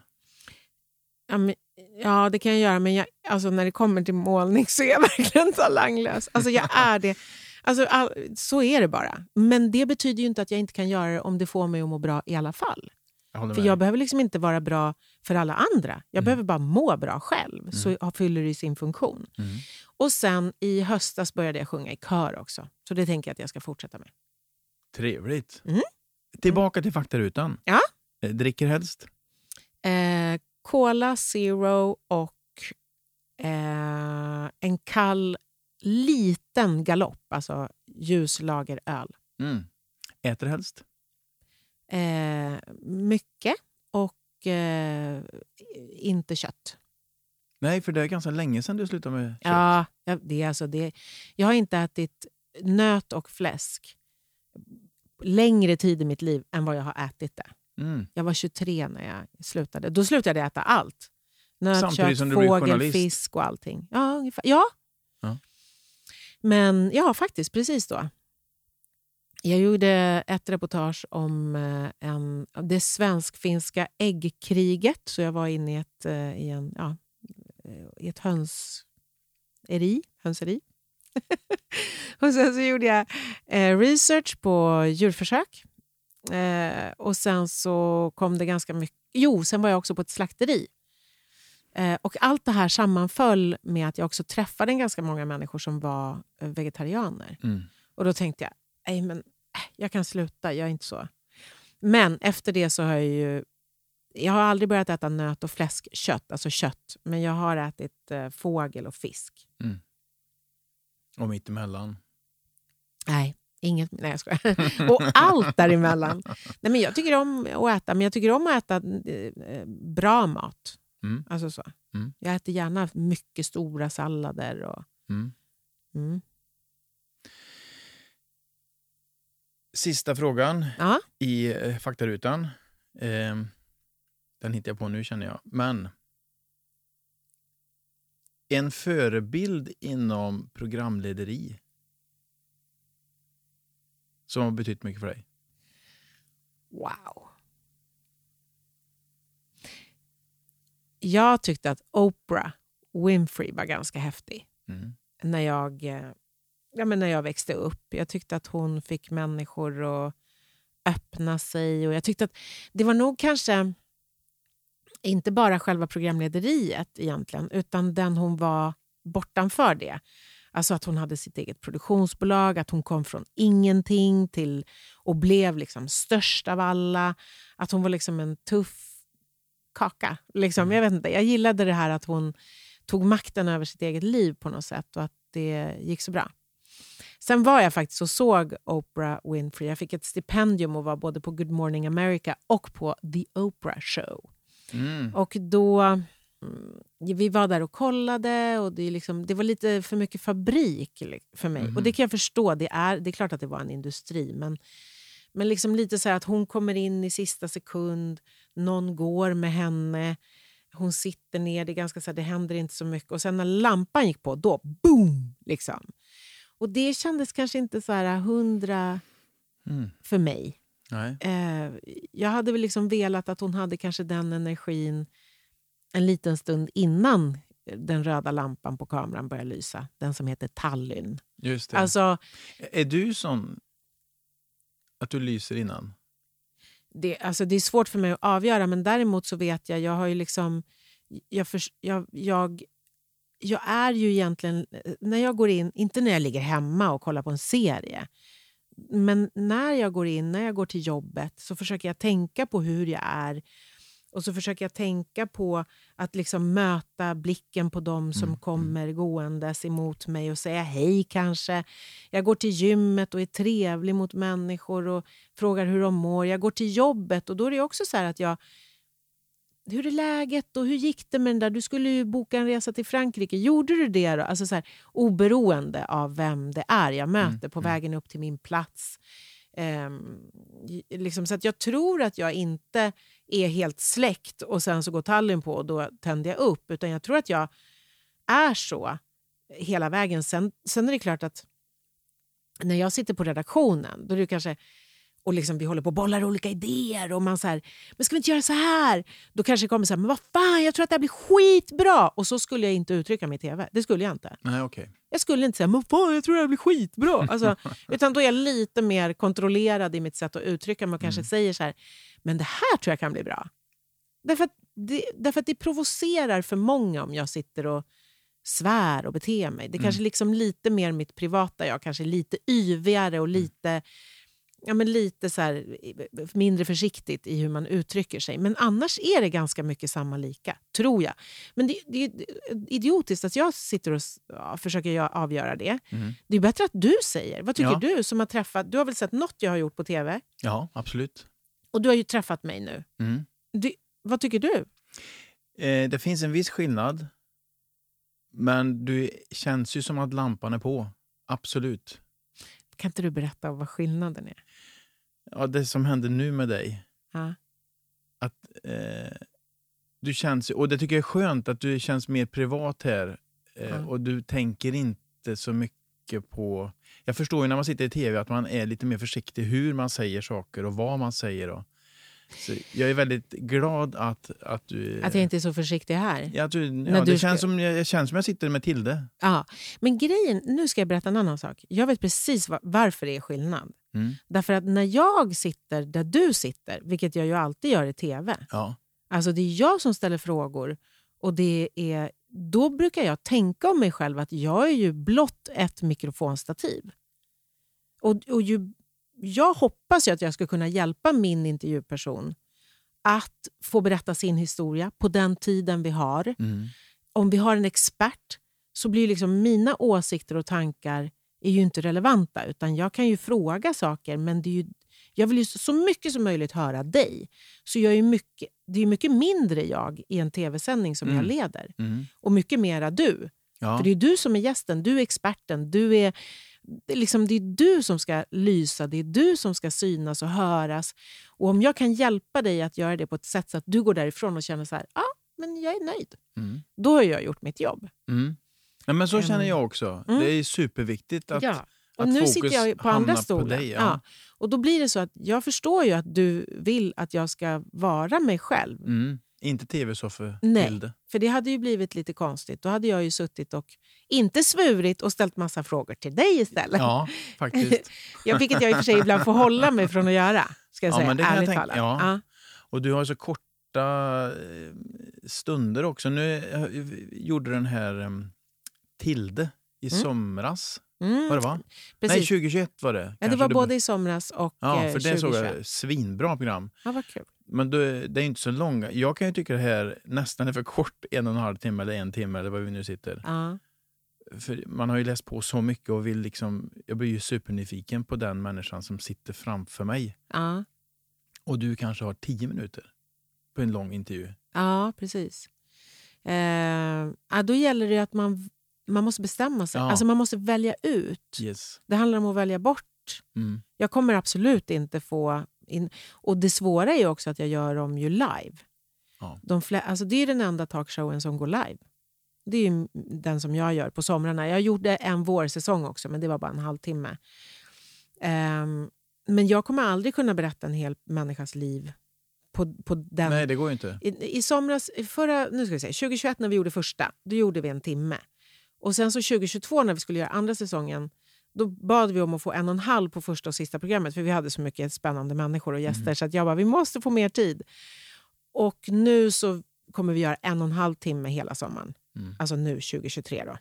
Ja, men, ja, det kan jag göra, men jag, alltså, när det kommer till målning så är jag verkligen talanglös. Alltså, jag är det. Alltså, all, så är det bara. Men det betyder ju inte att jag inte kan göra det om det får mig att må bra i alla fall. Jag För jag behöver liksom inte vara bra för alla andra. Jag Mm. behöver bara må bra själv, så har- fyller det sin funktion. Mm. Och sen i höstas började jag sjunga i kör också. Så det tänker jag att jag ska fortsätta med. Trevligt. Mm. Tillbaka till faktarutan. Ja. Eh, Dricker helst? Eh, Cola Zero och eh, en kall liten galopp, alltså ljuslageröl. Mm. Äter helst? Eh, mycket och eh, inte kött. Nej, för det är ganska länge sedan du slutade med kött. Ja, det är alltså det. Jag har inte ätit nöt och fläsk längre tid i mitt liv än vad jag har ätit det. Mm. Jag var 23 när jag slutade. Då slutade jag äta allt. Nöt, Samtidigt kött, som du fågel, fisk och allting. Ja, ungefär. Ja. Men ja, faktiskt precis då. Jag gjorde ett reportage om eh, en, det svensk-finska äggkriget. Så jag var inne i ett, eh, i en, ja, eh, i ett hönseri. hönseri. och sen så gjorde jag research på djurförsök. Och sen så kom det ganska mycket... Jo, sen var jag också på ett slakteri. Eh, och allt det här sammanföll med att jag också träffade ganska många människor som var eh, vegetarianer. Mm. Och då tänkte jag, nej men äh, jag kan sluta, jag är inte så. Men efter det så har jag ju... Jag har aldrig börjat äta nöt och fläskkött, alltså kött. Men jag har ätit eh, fågel och fisk. Och mittemellan? Nej, inget. Nej, jag skojar. Och allt däremellan. Nej, men jag tycker om att äta, men jag tycker om att äta eh, bra mat. Mm. Alltså så. Mm. Jag äter gärna mycket stora sallader. Och, Mm. mm. Sista frågan Ja. i eh, faktarutan. Eh, den hittar jag på nu känner jag. Men en förebild inom programlederi som har betytt mycket för dig? Wow. Jag tyckte att Oprah Winfrey var ganska häftig Mm. när jag, eh, ja, men när jag växte upp. Jag tyckte att hon fick människor att öppna sig. Och jag tyckte att Det var nog kanske inte bara själva programlederiet egentligen, utan den hon var bortanför det. Alltså att hon hade sitt eget produktionsbolag, att hon kom från ingenting till och blev liksom störst av alla. Att hon var liksom en tuff kaka. Liksom. Jag, vet inte, jag gillade det här att hon tog makten över sitt eget liv på något sätt och att det gick så bra. Sen var jag faktiskt och såg Oprah Winfrey. Jag fick ett stipendium och var både på Good Morning America och på The Oprah Show. Mm. Och då... mm, Vi var där och kollade och det, liksom, det var lite för mycket fabrik för mig. Mhm. Och det kan jag förstå. Det är, det är klart att det var en industri. Men, men liksom lite så här att hon kommer in i sista sekund, någon går med henne, hon sitter ner, det, ganska så här, det händer inte så mycket. Och sen när lampan gick på, då boom! Liksom. Och det kändes kanske inte så här hundra Mm. för mig. Nej. Eh, jag hade väl liksom velat att hon hade kanske den energin en liten stund innan den röda lampan på kameran börjar lysa. Den som heter Tallinn. Just det. Alltså, Är du sån att du lyser innan? Det, alltså det är svårt för mig att avgöra, men däremot så vet jag, jag har ju liksom... Jag, för, jag, jag, jag är ju egentligen... När jag går in, inte när jag ligger hemma och kollar på en serie, men när jag går in, när jag går till jobbet, så försöker jag tänka på hur jag är. Och så försöker jag tänka på att liksom möta blicken på dem som Mm, kommer gåendes emot mig och säga hej kanske. Jag går till gymmet och är trevlig mot människor och frågar hur de mår. Jag går till jobbet och då är det också så här att jag... Hur är läget och hur gick det med den där? Du skulle ju boka en resa till Frankrike. Gjorde du det då? Alltså så här, oberoende av vem det är jag möter på vägen upp till min plats. Ehm, liksom, så att jag tror att jag inte är helt släckt och sen så går Tallinn på och då tänder jag upp. Utan jag tror att jag är så hela vägen. Sen, sen är det klart att när jag sitter på redaktionen då är det kanske och liksom vi håller på och bollar olika idéer och man så här, men ska vi inte göra så här? Då kanske det kommer så här, men vad fan, jag tror att det här blir skitbra. Och så skulle jag inte uttrycka mig i tv. Det skulle jag inte. Nej, okej. Jag skulle inte säga, men fan, jag tror det här blir skitbra. Alltså, utan då är jag lite mer kontrollerad i mitt sätt att uttrycka mig och kanske säger så här, men det här tror jag kan bli bra. Därför att det, därför att det provocerar för många om jag sitter och svär och beter mig. Det är kanske liksom lite mer mitt privata jag, kanske lite yvigare och lite, ja, men lite så här, mindre försiktigt i hur man uttrycker sig. Men annars är det ganska mycket samma lika, tror jag. Men det, det är idiotiskt att jag sitter och ja, försöker avgöra det. Mm. Det är bättre att du säger. Vad tycker Ja. du som har träffat... Du har väl sett något jag har gjort på tv? Ja, absolut. Och du har ju träffat mig nu. Mm. Du, vad tycker du? Eh, det finns en viss skillnad. Men du känns ju som att lampan är på. Absolut. Kan inte du berätta vad skillnaden är? Ja, det som händer nu med dig. Ja. Att, eh, du känns, och det tycker jag är skönt att du känns mer privat här. Eh, Ja. Och du tänker inte så mycket på... Jag förstår ju när man sitter i tv att man är lite mer försiktig hur man säger saker och vad man säger. Och, så jag är väldigt glad att, att du... Att jag inte är så försiktig här? Ja, att du, ja, du det ska- känns som, jag, känns som jag sitter med Tilde. Ja. Men grejen, nu ska jag berätta en annan sak. Jag vet precis va- varför det är skillnad. Mm. Därför att när jag sitter där du sitter, vilket jag ju alltid gör i tv, Ja. Alltså det är jag som ställer frågor. Och det är, då brukar jag tänka om mig själv att jag är ju blott ett mikrofonstativ. Och, och ju, jag hoppas ju att jag ska kunna hjälpa min intervjuperson att få berätta sin historia på den tiden vi har. Mm. Om vi har en expert så blir liksom mina åsikter och tankar är ju inte relevanta. Utan Jag kan ju fråga saker, men det är ju, Jag vill ju så mycket som möjligt höra dig. Så jag är mycket, det är mycket mindre jag i en tv-sändning som jag Mm. leder. Mm. Och mycket mera du. Ja. För det är du som är gästen, du är experten. Du är, det är liksom, det är du som ska lysa, det är du som ska synas och höras. Och om jag kan hjälpa dig att göra det på ett sätt så att du går därifrån och känner så här, ja, ah, men jag är nöjd. Mm. Då har jag gjort mitt jobb. Mm. Ja, men så Ehm, känner jag också. mm. Det är superviktigt att, ja. Och nu sitter jag på andra hamnar på dig, ja. ja. Och då blir det så att jag förstår ju att du vill att jag ska vara mig själv. Mm. Inte tv-soffor Nej. För det hade ju blivit lite konstigt. Då hade jag ju suttit och inte svurit och ställt massa frågor till dig istället. Ja, faktiskt. Ja, vilket jag i och för sig ibland får hålla mig från att göra. Ska jag Ja, säga, men det kan jag ärligt tänka- talat. ja. Ja. Och du har så korta eh, stunder också. Nu eh, gjorde den här um, Tilde i Mm. somras. Mm, Var det va? Nej, precis. 2021 var det. ja, det var både i somras och Ja, eh, för det såg 2021. jag. Svinbra program. Ja, vad kul. Men du, det är inte så långa. Jag kan ju tycka det här nästan är för kort, en och en halv timme eller en timme eller vad vi nu sitter. Ja. För man har ju läst på så mycket och vill liksom, jag blir ju supernyfiken på den människan som sitter framför mig. Ja. Och du kanske har tio minuter på en lång intervju. ja, precis. Eh, då gäller det att man, man måste bestämma sig. Ja. Alltså man måste välja ut. Yes. Det handlar om att välja bort. Mm. Jag kommer absolut inte få... In, och Det svåra är ju också att jag gör dem ju live. Ja. De flä, alltså det är den enda talkshowen som går live. Det är den som jag gör på somrarna. Jag gjorde en vårsäsong också, men det var bara en halvtimme. Ehm, men jag kommer aldrig kunna berätta en hel människas liv på, på den... Nej, det går inte. I, I somras, förra, nu ska vi se, 2021 när vi gjorde första, då gjorde vi en timme. Och sen så 2022 när vi skulle göra andra säsongen, då bad vi om att få en och en halv på första och sista programmet för vi hade så mycket spännande människor och gäster så att jag bara, vi måste få mer tid. Och nu så kommer vi göra en och en halv timme hela sommaren. Mm. Alltså nu 2023 då.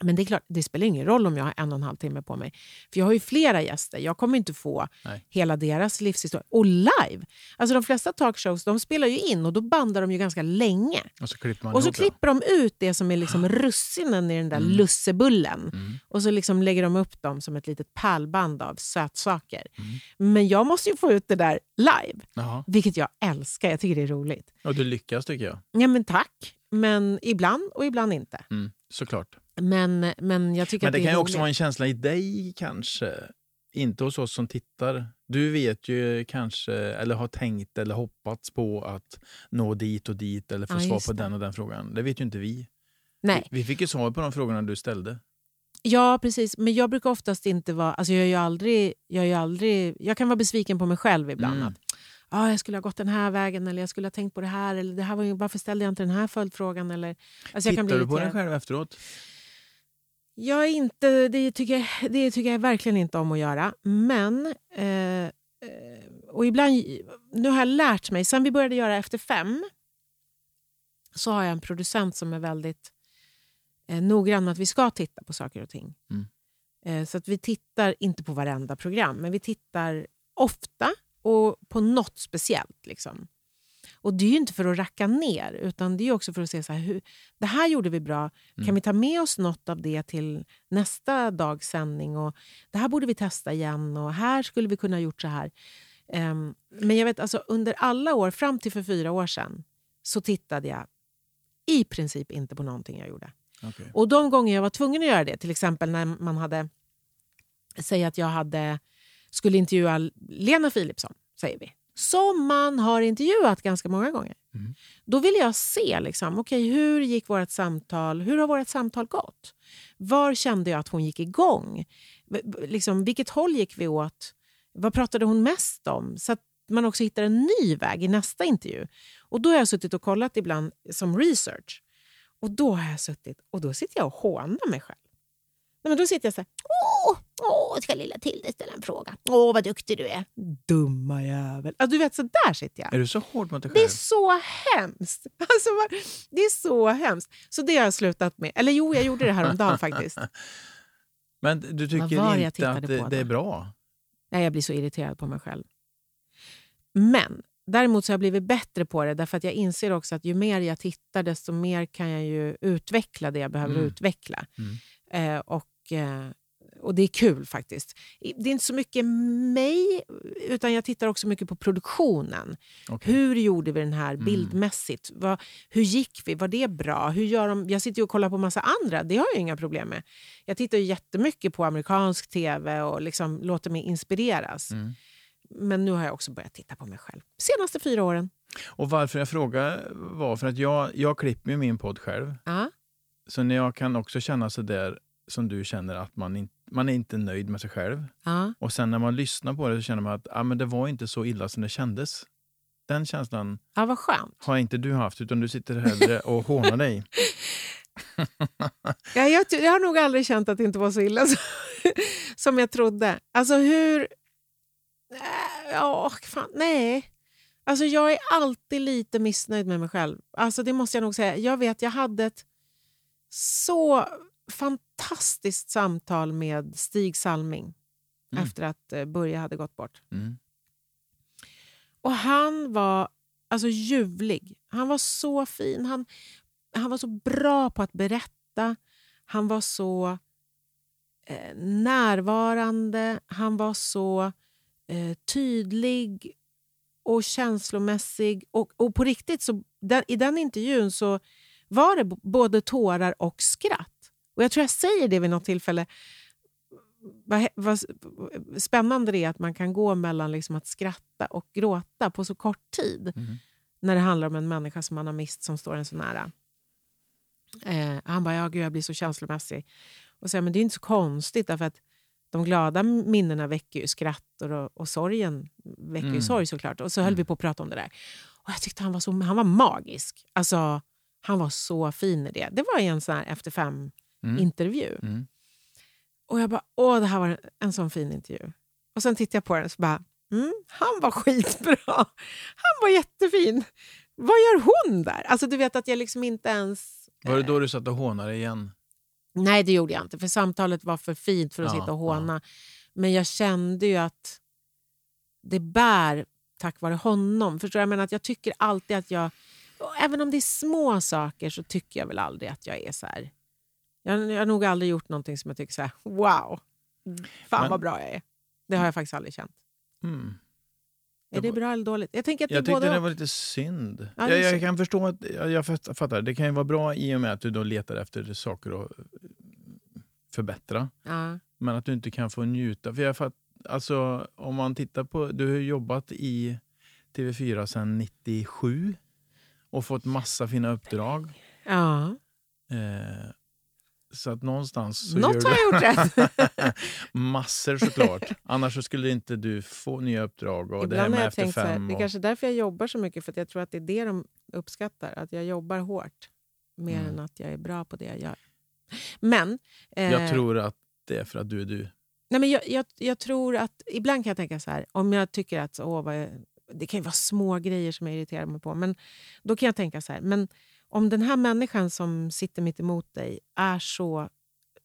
Men det är klart, det spelar ingen roll om jag har en och en halv timme på mig. För jag har ju flera gäster. Jag kommer inte få Nej. hela deras livshistoria. Och live! Alltså de flesta talkshows de spelar ju in och då bandar de ju ganska länge. Och så klipper man Och så klipper de ut det som är liksom russinen i den där Mm. lussebullen. Mm. Och så liksom lägger de upp dem som ett litet pärlband av sötsaker. Mm. Men jag måste ju få ut det där live, Jaha. vilket jag älskar. Jag tycker det är roligt. Och du lyckas tycker jag. Ja, men tack. Men ibland och ibland inte. Mm. Såklart. Men, men jag tycker Men att det det kan ju också vara en känsla i dig kanske. Inte hos oss som tittar. Du vet ju kanske, eller har tänkt eller hoppats på att nå dit och dit eller få Ja, svar på det. den och den frågan. Det vet ju inte vi. Nej. Vi vi fick ju svar på de frågorna du ställde. Ja, precis. Men jag brukar oftast inte vara... Alltså jag, är aldrig, jag, är aldrig, jag kan vara besviken på mig själv ibland. Mm. Att, ah, jag skulle ha gått den här vägen eller jag skulle ha tänkt på det här. Eller det här var ju, varför ställde jag inte den här följdfrågan? Eller, alltså Tittar du på den irriterad. själv efteråt? Jag inte, det, tycker jag, det tycker jag verkligen inte om att göra. Men... Eh, eh, och ibland, nu har jag lärt mig, sen vi började göra Efter fem så har jag en producent som är väldigt eh, noggrann med att vi ska titta på saker och ting. Mm. Eh, så att vi tittar inte på varenda program, men vi tittar ofta och på något speciellt. Liksom. Och Det är ju inte för att racka ner, utan det är också för att se så här, hur, det här gjorde vi bra. Kan Mm. vi ta med oss något av det till nästa dags sändning? Och det här borde vi testa igen och här skulle vi kunna ha gjort så här. Ehm, men jag vet alltså under alla år, fram till för fyra år sedan, så tittade jag i princip inte på någonting jag gjorde. Okej. Och de gånger jag var tvungen att göra det, till exempel när man hade... Säg att jag hade, skulle intervjua Lena Philipsson, säger vi. Som man har intervjuat ganska många gånger. Mm. Då vill jag se liksom, okay, hur gick vårt samtal. Hur har vårt samtal gått? Var kände jag att hon gick igång? Liksom, vilket håll gick vi åt? Vad pratade hon mest om? Så att man också hittar en ny väg i nästa intervju. Och Då har jag suttit och kollat ibland som research. Och då har jag suttit och då sitter jag och hånar mig själv. Nej, men då sitter jag så här. Åh, åh, ska lilla Tilde ställa en fråga? Åh, vad duktig du är. Dumma jävel. Ja, du vet, så där sitter jag. Är du så hård mot dig Det är själv? så hemskt. Alltså, det är så hemskt. Så det har jag slutat med. Eller jo, jag gjorde det här om dagen faktiskt. Men du tycker var det jag inte tittade att det, på det är bra? Nej, jag blir så irriterad på mig själv. Men däremot så har jag blivit bättre på det därför att jag inser också att ju mer jag tittar desto mer kan jag ju utveckla det jag behöver Mm. utveckla. Mm. Eh, och, eh, och det är kul faktiskt. Det är inte så mycket mig, utan jag tittar också mycket på produktionen. Okej. Hur gjorde vi den här Mm. bildmässigt? Vad, hur gick vi? Var det bra? Hur gör de? Jag sitter och kollar på massa andra, det har jag inga problem med. Jag tittar ju jättemycket på amerikansk tv och liksom låter mig inspireras. Mm. Men nu har jag också börjat titta på mig själv. Senaste fyra åren. Och varför jag frågar var för att jag, jag klipper min podd själv. Ja. Så när jag kan också känna så där som du känner att man, in, man är inte nöjd med sig själv. Ja. Och sen när man lyssnar på det så känner man att ah, men det var inte så illa som det kändes. Den känslan ja, vad skönt. har inte du haft utan du sitter hellre och hånar dig. Ja, jag, jag har nog aldrig känt att det inte var så illa som, som jag trodde. Alltså hur... Äh, Ja, fan, nej. Alltså jag är alltid lite missnöjd med mig själv. Alltså det måste jag nog säga. Jag vet, jag hade ett så fantastiskt samtal med Stig Salming Mm. efter att eh, Börje hade gått bort. Mm. Och han var alltså ljuvlig. Han var så fin. Han, han var så bra på att berätta. Han var så eh, närvarande. Han var så eh, tydlig och känslomässig. Och, och på riktigt, så, den, i den intervjun så var det både tårar och skratt. Och Jag tror jag säger det vid något tillfälle. Vad, vad spännande det är att man kan gå mellan liksom att skratta och gråta på så kort tid Mm. när det handlar om en människa som man har mist som står en så nära. Eh, han bara, ja gud jag blir så känslomässig. Och så, men det är inte så konstigt därför att de glada minnena väcker ju skratt och, och sorgen väcker ju Mm. sorg såklart. Och så höll Mm. vi på att prata om det där. Och jag tyckte han var, så, han var magisk. Alltså, han var så fin i det. Det var en sån här efter fem Mm. intervju. Mm. Och jag bara, åh det här var en sån fin intervju. Och sen tittade jag på den och så bara, mm, han var skitbra. Han var jättefin. Vad gör hon där? Alltså du vet att jag liksom inte ens... Var det eh, då du satt och hånade igen? Nej, det gjorde jag inte. För samtalet var för fint för att Ja, sitta och håna. Men jag kände ju att det bär tack vare honom. Förstår du? jag menar? Att jag tycker alltid att jag... Även om det är små saker så tycker jag väl aldrig att jag är så här... Jag, jag har nog aldrig gjort någonting som jag tycker så här, wow, fan Men- vad bra jag är. Det har jag faktiskt aldrig känt. Mm. Är det bra eller dåligt? Jag tänker att det Jag tyckte det var lite synd. Ja, jag, jag kan förstå att, jag, jag fatt- fattar, det kan ju vara bra i och med att du då letar efter saker att förbättra. Ja. Men att du inte kan få njuta. För jag fatt, alltså, om man tittar på, du har jobbat i TV4 sedan 97 och fått massa fina uppdrag. ja. Eh, så att någonstans så Något har jag gjort rätt. massor såklart. Annars så skulle inte du få nya uppdrag. Och det här Ibland har med jag tänkt så här, fem. det är och, kanske är därför jag jobbar så mycket, för jag tror att det är det de uppskattar. Att jag jobbar hårt, mer Mm. än att jag är bra på det jag gör. Men, eh, jag tror att det är för att du är du. nej men jag, jag, jag tror att... Ibland kan jag tänka så här, om jag tycker att... Åh, vad, det kan ju vara små grejer som jag irriterar mig på, men då kan jag tänka så här, men om den här människan som sitter mitt emot dig är så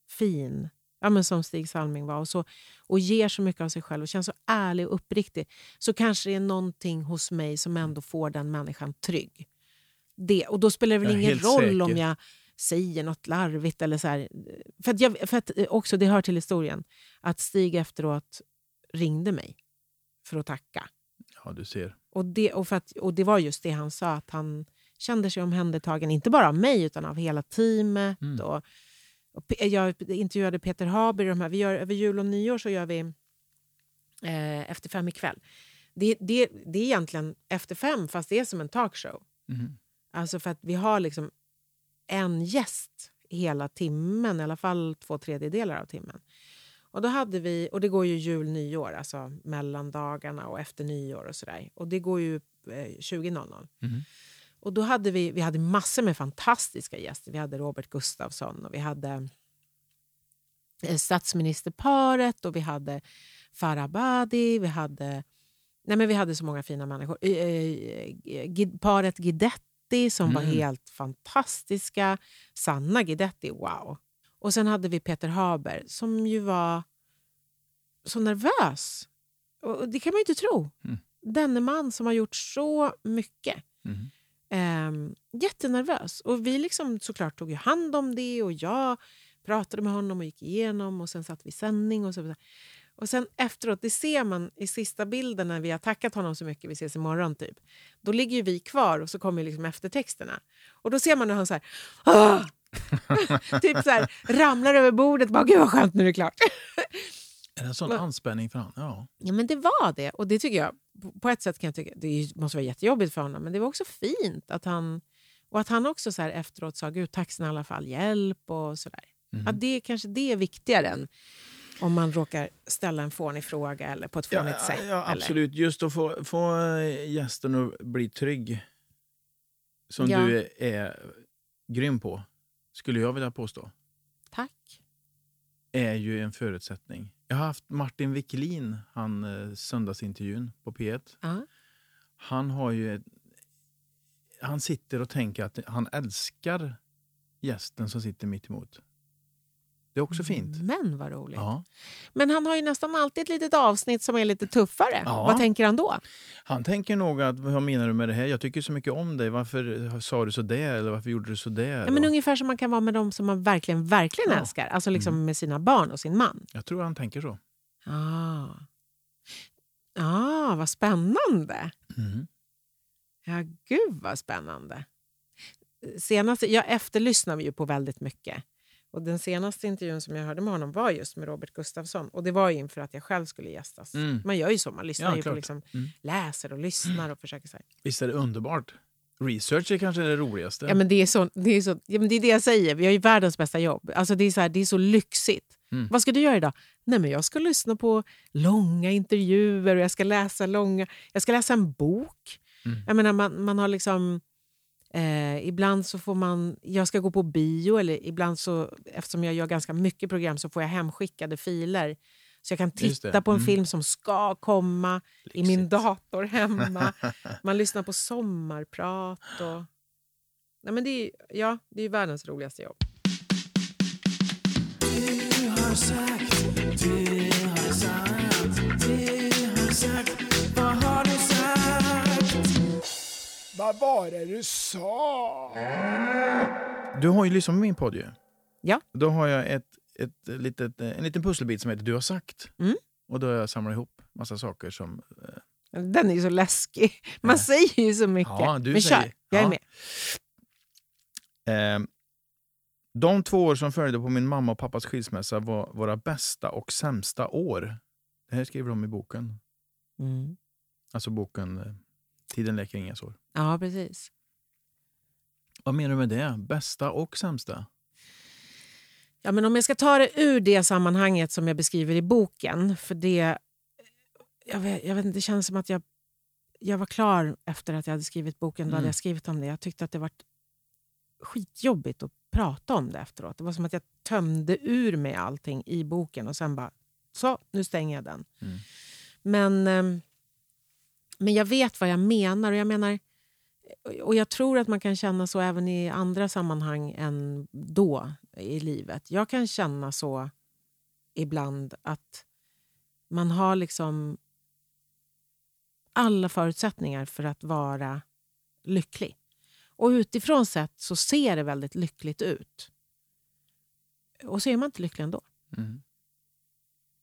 fin, ja, men som Stig Salming var, och, så, och ger så mycket av sig själv och känns så ärlig och uppriktig, så kanske det är någonting hos mig som ändå får den människan trygg. Det, och då spelar det väl ingen roll om säker. jag säger något larvigt. Eller så här. För, att jag, för att eh, också, det hör till historien, att Stig efteråt ringde mig för att tacka. Ja, du ser. Och det, och, för att, och det var just det han sa, att han kände sig omhändertagen, inte bara av mig utan av hela teamet. Mm. Och, och jag intervjuade Peter Haber. De här, vi gör, över jul och nyår så gör vi eh, Efter fem ikväll. Det, det, det är egentligen Efter fem, fast det är som en talkshow. Mhm. Alltså för att vi har liksom en gäst hela timmen, i alla fall två tredjedelar av timmen. Och då hade vi, och det går ju jul, nyår, alltså mellan dagarna och efter nyår och sådär. Och det går ju eh, 20.00. Mhm. Och då hade vi, vi hade massor med fantastiska gäster. Vi hade Robert Gustafsson och vi hade eh, statsministerparet och vi hade Farah Abadi, vi hade Nej, men vi hade så många fina människor. Eh, eh, paret Guidetti som var Mm. helt fantastiska. Sanna Guidetti, wow. Och sen hade vi Peter Haber som ju var så nervös. Och det kan man ju inte tro. Mm. Denne man som har gjort så mycket. Mhm. Eh, jättenervös. Och vi liksom såklart tog ju hand om det och jag pratade med honom och gick igenom och sen satt vi i sändning. Och, så, och sen efteråt, det ser man i sista bilden när vi har tackat honom så mycket, vi ses imorgon typ. Då ligger ju vi kvar och så kommer liksom eftertexterna. Och då ser man hur han så här, ah! typ så här, ramlar över bordet. Bara, Gud vad skönt, nu är det klart. Är det en sån Men- anspänning för honom? Ja. Ja, men det var det. Och det tycker jag, på- ett sätt kan jag tycka, det måste vara jättejobbigt för honom, men det var också fint att han, och att han också så här efteråt sa, gud tack snälla för all hjälp och sådär. Mhm. Att det kanske det är viktigare än om man råkar ställa en fånig fråga eller på ett Ja, fånigt sätt. ja, eller. absolut. Just att få, få eh, gästen att bli trygg, som Ja. du är, är grym på, skulle jag vilja påstå, Tack. är ju en förutsättning. Jag har haft Martin Wiklin, han eh, söndagsintervjun på P1. Ja. Han har ju han sitter och tänker att han älskar gästen som sitter mitt emot. Det är också fint. Men vad roligt. Ja. Men han har ju nästan alltid ett litet avsnitt som är lite tuffare. Ja. Vad tänker han då? Han tänker nog att, vad menar du med det här? Jag tycker så mycket om dig. Varför sa du så där? Eller varför gjorde du så där? Ja, men Och ungefär som man kan vara med dem som man verkligen, verkligen Ja. älskar. Alltså liksom med sina barn och sin man. jag tror han tänker så. Ah. ah, vad spännande. Mm. Ja, gud vad spännande. Senaste, jag efterlyssnar ju på väldigt mycket. Och Den senaste intervjun som jag hörde med honom var just med Robert Gustafsson. Och Det var ju inför att jag själv skulle gästas. Mm. Man gör ju så, man lyssnar Ja, ju på liksom, Mm. läser och lyssnar och försöker så här. Visst är det underbart? Research är kanske det roligaste. Ja, men det, är så, det, är så, ja, men det är det jag säger, vi har ju världens bästa jobb. Alltså, det, är så här, det är så lyxigt. Mm. Vad ska du göra idag? Nej, men jag ska lyssna på långa intervjuer och jag ska läsa långa... Jag ska läsa en bok. Mm. Jag menar, man, man har liksom... Eh, ibland så får man... Jag ska gå på bio, eller ibland så... Eftersom jag gör ganska mycket program så får jag hemskickade filer. Så jag kan titta på en Mm. film som ska komma i min Lyxigt. dator hemma. Man lyssnar på sommarprat. Och... Nej, men det, är, ja, det är världens roligaste jobb. Vad var det du sa? Du har ju lyssnat på min podd ju. Ja. Då har jag ett, ett litet, en liten pusselbit som heter Du har sagt. Mm. Och då har jag samlat ihop massa saker som... eh, Den är ju så läskig. Man Ja. säger ju så mycket. Ja, du men säger- kör, jag är ja. med. Eh, de två år som följde på min mamma och pappas skilsmässa var våra bästa och sämsta år. Det här skriver de i boken. Mm. Alltså boken eh, Tiden läker inga sår. Ja, precis. Vad menar du med det? Bästa och sämsta? Ja, men om jag ska ta det ur det sammanhanget som jag beskriver i boken. För det, jag vet, jag vet inte, det känns som att jag, jag var klar efter att jag hade skrivit boken. Då hade Mm. jag skrivit om det. Jag tyckte att det var skitjobbigt att prata om det efteråt. Det var som att jag tömde ur mig allting i boken och sen bara, så nu stänger jag den. Mm. Men, ehm, men jag vet vad jag menar. Och jag menar och jag tror att man kan känna så även i andra sammanhang än då i livet. Jag kan känna så ibland att man har liksom alla förutsättningar för att vara lycklig. Och utifrån sett så ser det väldigt lyckligt ut. Och så är man inte lycklig ändå. Mm.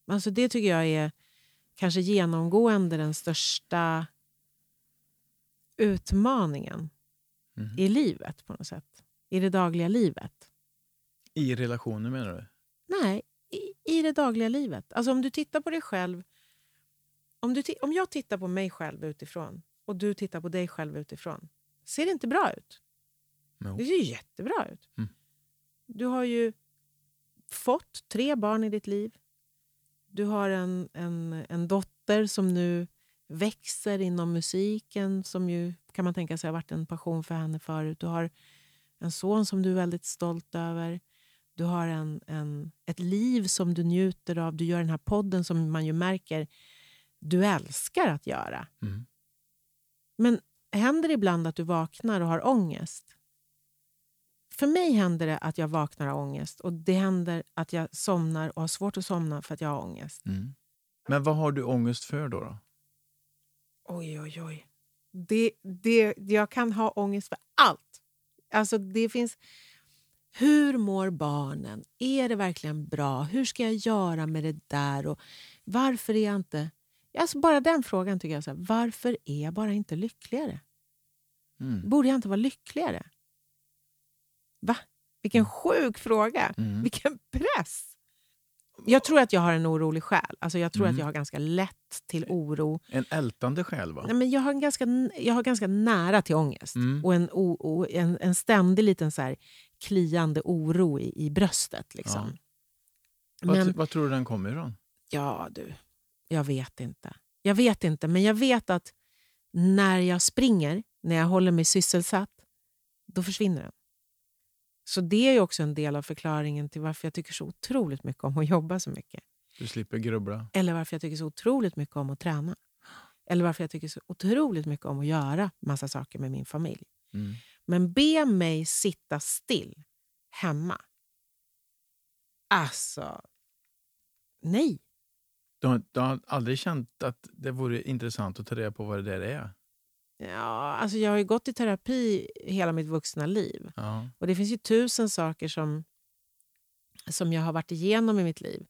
Alltså det tycker jag är kanske genomgående den största utmaningen Mhm. i livet på något sätt. I det dagliga livet. I relationer menar du? Nej, i, i det dagliga livet. Alltså om du tittar på dig själv. Om, du om jag tittar på mig själv utifrån och du tittar på dig själv utifrån. Ser det inte bra ut? Jo. Det ser ju jättebra ut. Mm. Du har ju fått tre barn i ditt liv. Du har en, en, en dotter som nu växer inom musiken som ju kan man tänka sig har varit en passion för henne förut. Du har en son som du är väldigt stolt över. Du har en, en, ett liv som du njuter av. Du gör den här podden som man ju märker du älskar att göra. Mm. Men händer det ibland att du vaknar och har ångest? För mig händer det att jag vaknar av ångest och det händer att jag somnar och har svårt att somna för att jag har ångest. Mm. Men vad har du ångest för då? då? Oj, oj, oj. Det, det, jag kan ha ångest för allt. Alltså det finns... Hur mår barnen? Är det verkligen bra? Hur ska jag göra med det där? Och varför är jag inte... Alltså bara den frågan tycker jag. Så här, varför är jag bara inte lyckligare? Mm. Borde jag inte vara lyckligare? Va? Vilken sjuk fråga! Mm. Vilken press! Jag tror att jag har en orolig själ. Alltså jag tror Mm. att jag har ganska lätt till oro. En ältande själ, va? Nej, men jag, har en ganska, jag har ganska nära till ångest. Mm. Och en, en, en ständig liten så här kliande oro i, i bröstet. Liksom. Vad, Men, vad tror du den kommer ifrån? ja du, jag vet inte. Jag vet inte, men jag vet att när jag springer, när jag håller mig sysselsatt, då försvinner den. Så det är också en del av förklaringen till varför jag tycker så otroligt mycket om att jobba så mycket. Du slipper grubbla. Eller varför jag tycker så otroligt mycket om att träna. Eller varför jag tycker så otroligt mycket om att göra massa saker med min familj. Mm. Men be mig sitta still hemma. Alltså, nej. Du, har, du har aldrig känt att det vore intressant att ta reda på vad det där är? Ja, alltså jag har ju gått i terapi hela mitt vuxna liv. Ja. Och det finns ju tusen saker som, som jag har varit igenom i mitt liv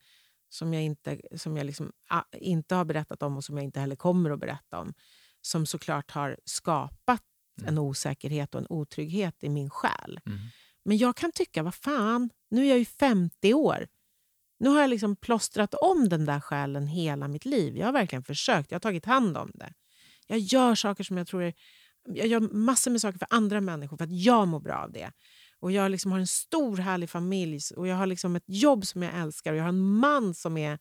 som jag, inte, som jag liksom, ah, inte har berättat om och som jag inte heller kommer att berätta om. Som såklart har skapat en osäkerhet och en otrygghet i min själ. Mm. Men jag kan tycka, vad fan, nu är jag ju 50 år. Nu har jag liksom plåstrat om den där själen hela mitt liv. Jag har verkligen försökt, jag har tagit hand om det. Jag gör saker som jag tror är... Jag gör massor med saker för andra människor för att jag mår bra av det. Och Jag liksom har en stor härlig familj och jag har liksom ett jobb som jag älskar och jag har en man som är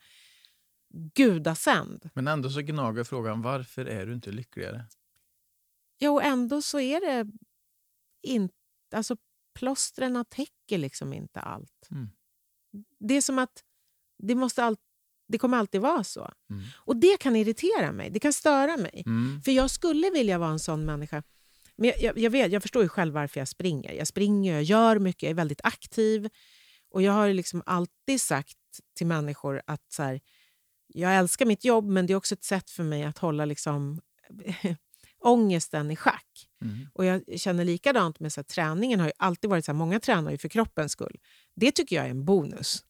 gudasänd. Men ändå så gnager frågan, varför är du inte lyckligare? Ja, och ändå så är det inte... Alltså, plåstren täcker liksom inte allt. Mm. Det är som att det, måste all, det kommer alltid vara så. Mm. Och det kan irritera mig, det kan störa mig. Mm. För jag skulle vilja vara en sån människa. Men jag, jag, jag, vet, jag förstår ju själv varför jag springer. Jag springer, jag gör mycket, jag är väldigt aktiv. Och jag har liksom alltid sagt till människor att så här, jag älskar mitt jobb men det är också ett sätt för mig att hålla liksom, ångesten i schack. Mm. Och jag känner likadant med så här, träningen. har ju alltid varit så här, Många tränar ju för kroppens skull. Det tycker jag är en bonus.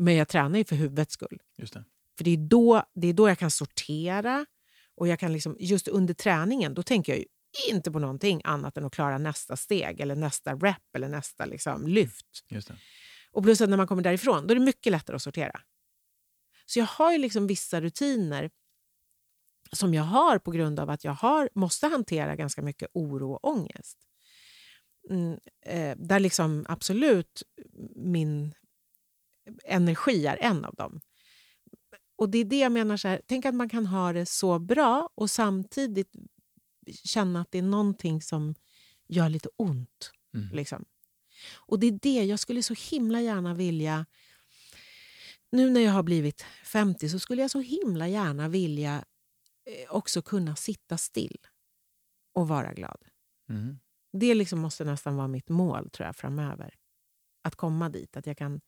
Men jag tränar ju för huvudets skull. Just det. För det är då, det är då jag kan sortera. Och jag kan liksom, just under träningen då tänker jag ju inte på någonting annat än att klara nästa steg eller nästa rep eller nästa liksom, lyft. Just det. Och plus att när man kommer därifrån då är det mycket lättare att sortera. Så jag har ju liksom vissa rutiner som jag har på grund av att jag har, måste hantera ganska mycket oro och ångest. Mm, eh, där liksom absolut min energi är en av dem. Och det är det jag menar, så här, tänk att man kan ha det så bra och samtidigt känna att det är någonting som gör lite ont. Mm. Liksom. Och det är det jag skulle så himla gärna vilja... Nu när jag har blivit 50 så skulle jag så himla gärna vilja eh, också kunna sitta still och vara glad. Mm. Det liksom måste nästan vara mitt mål tror jag framöver. Att komma dit, att jag, kan,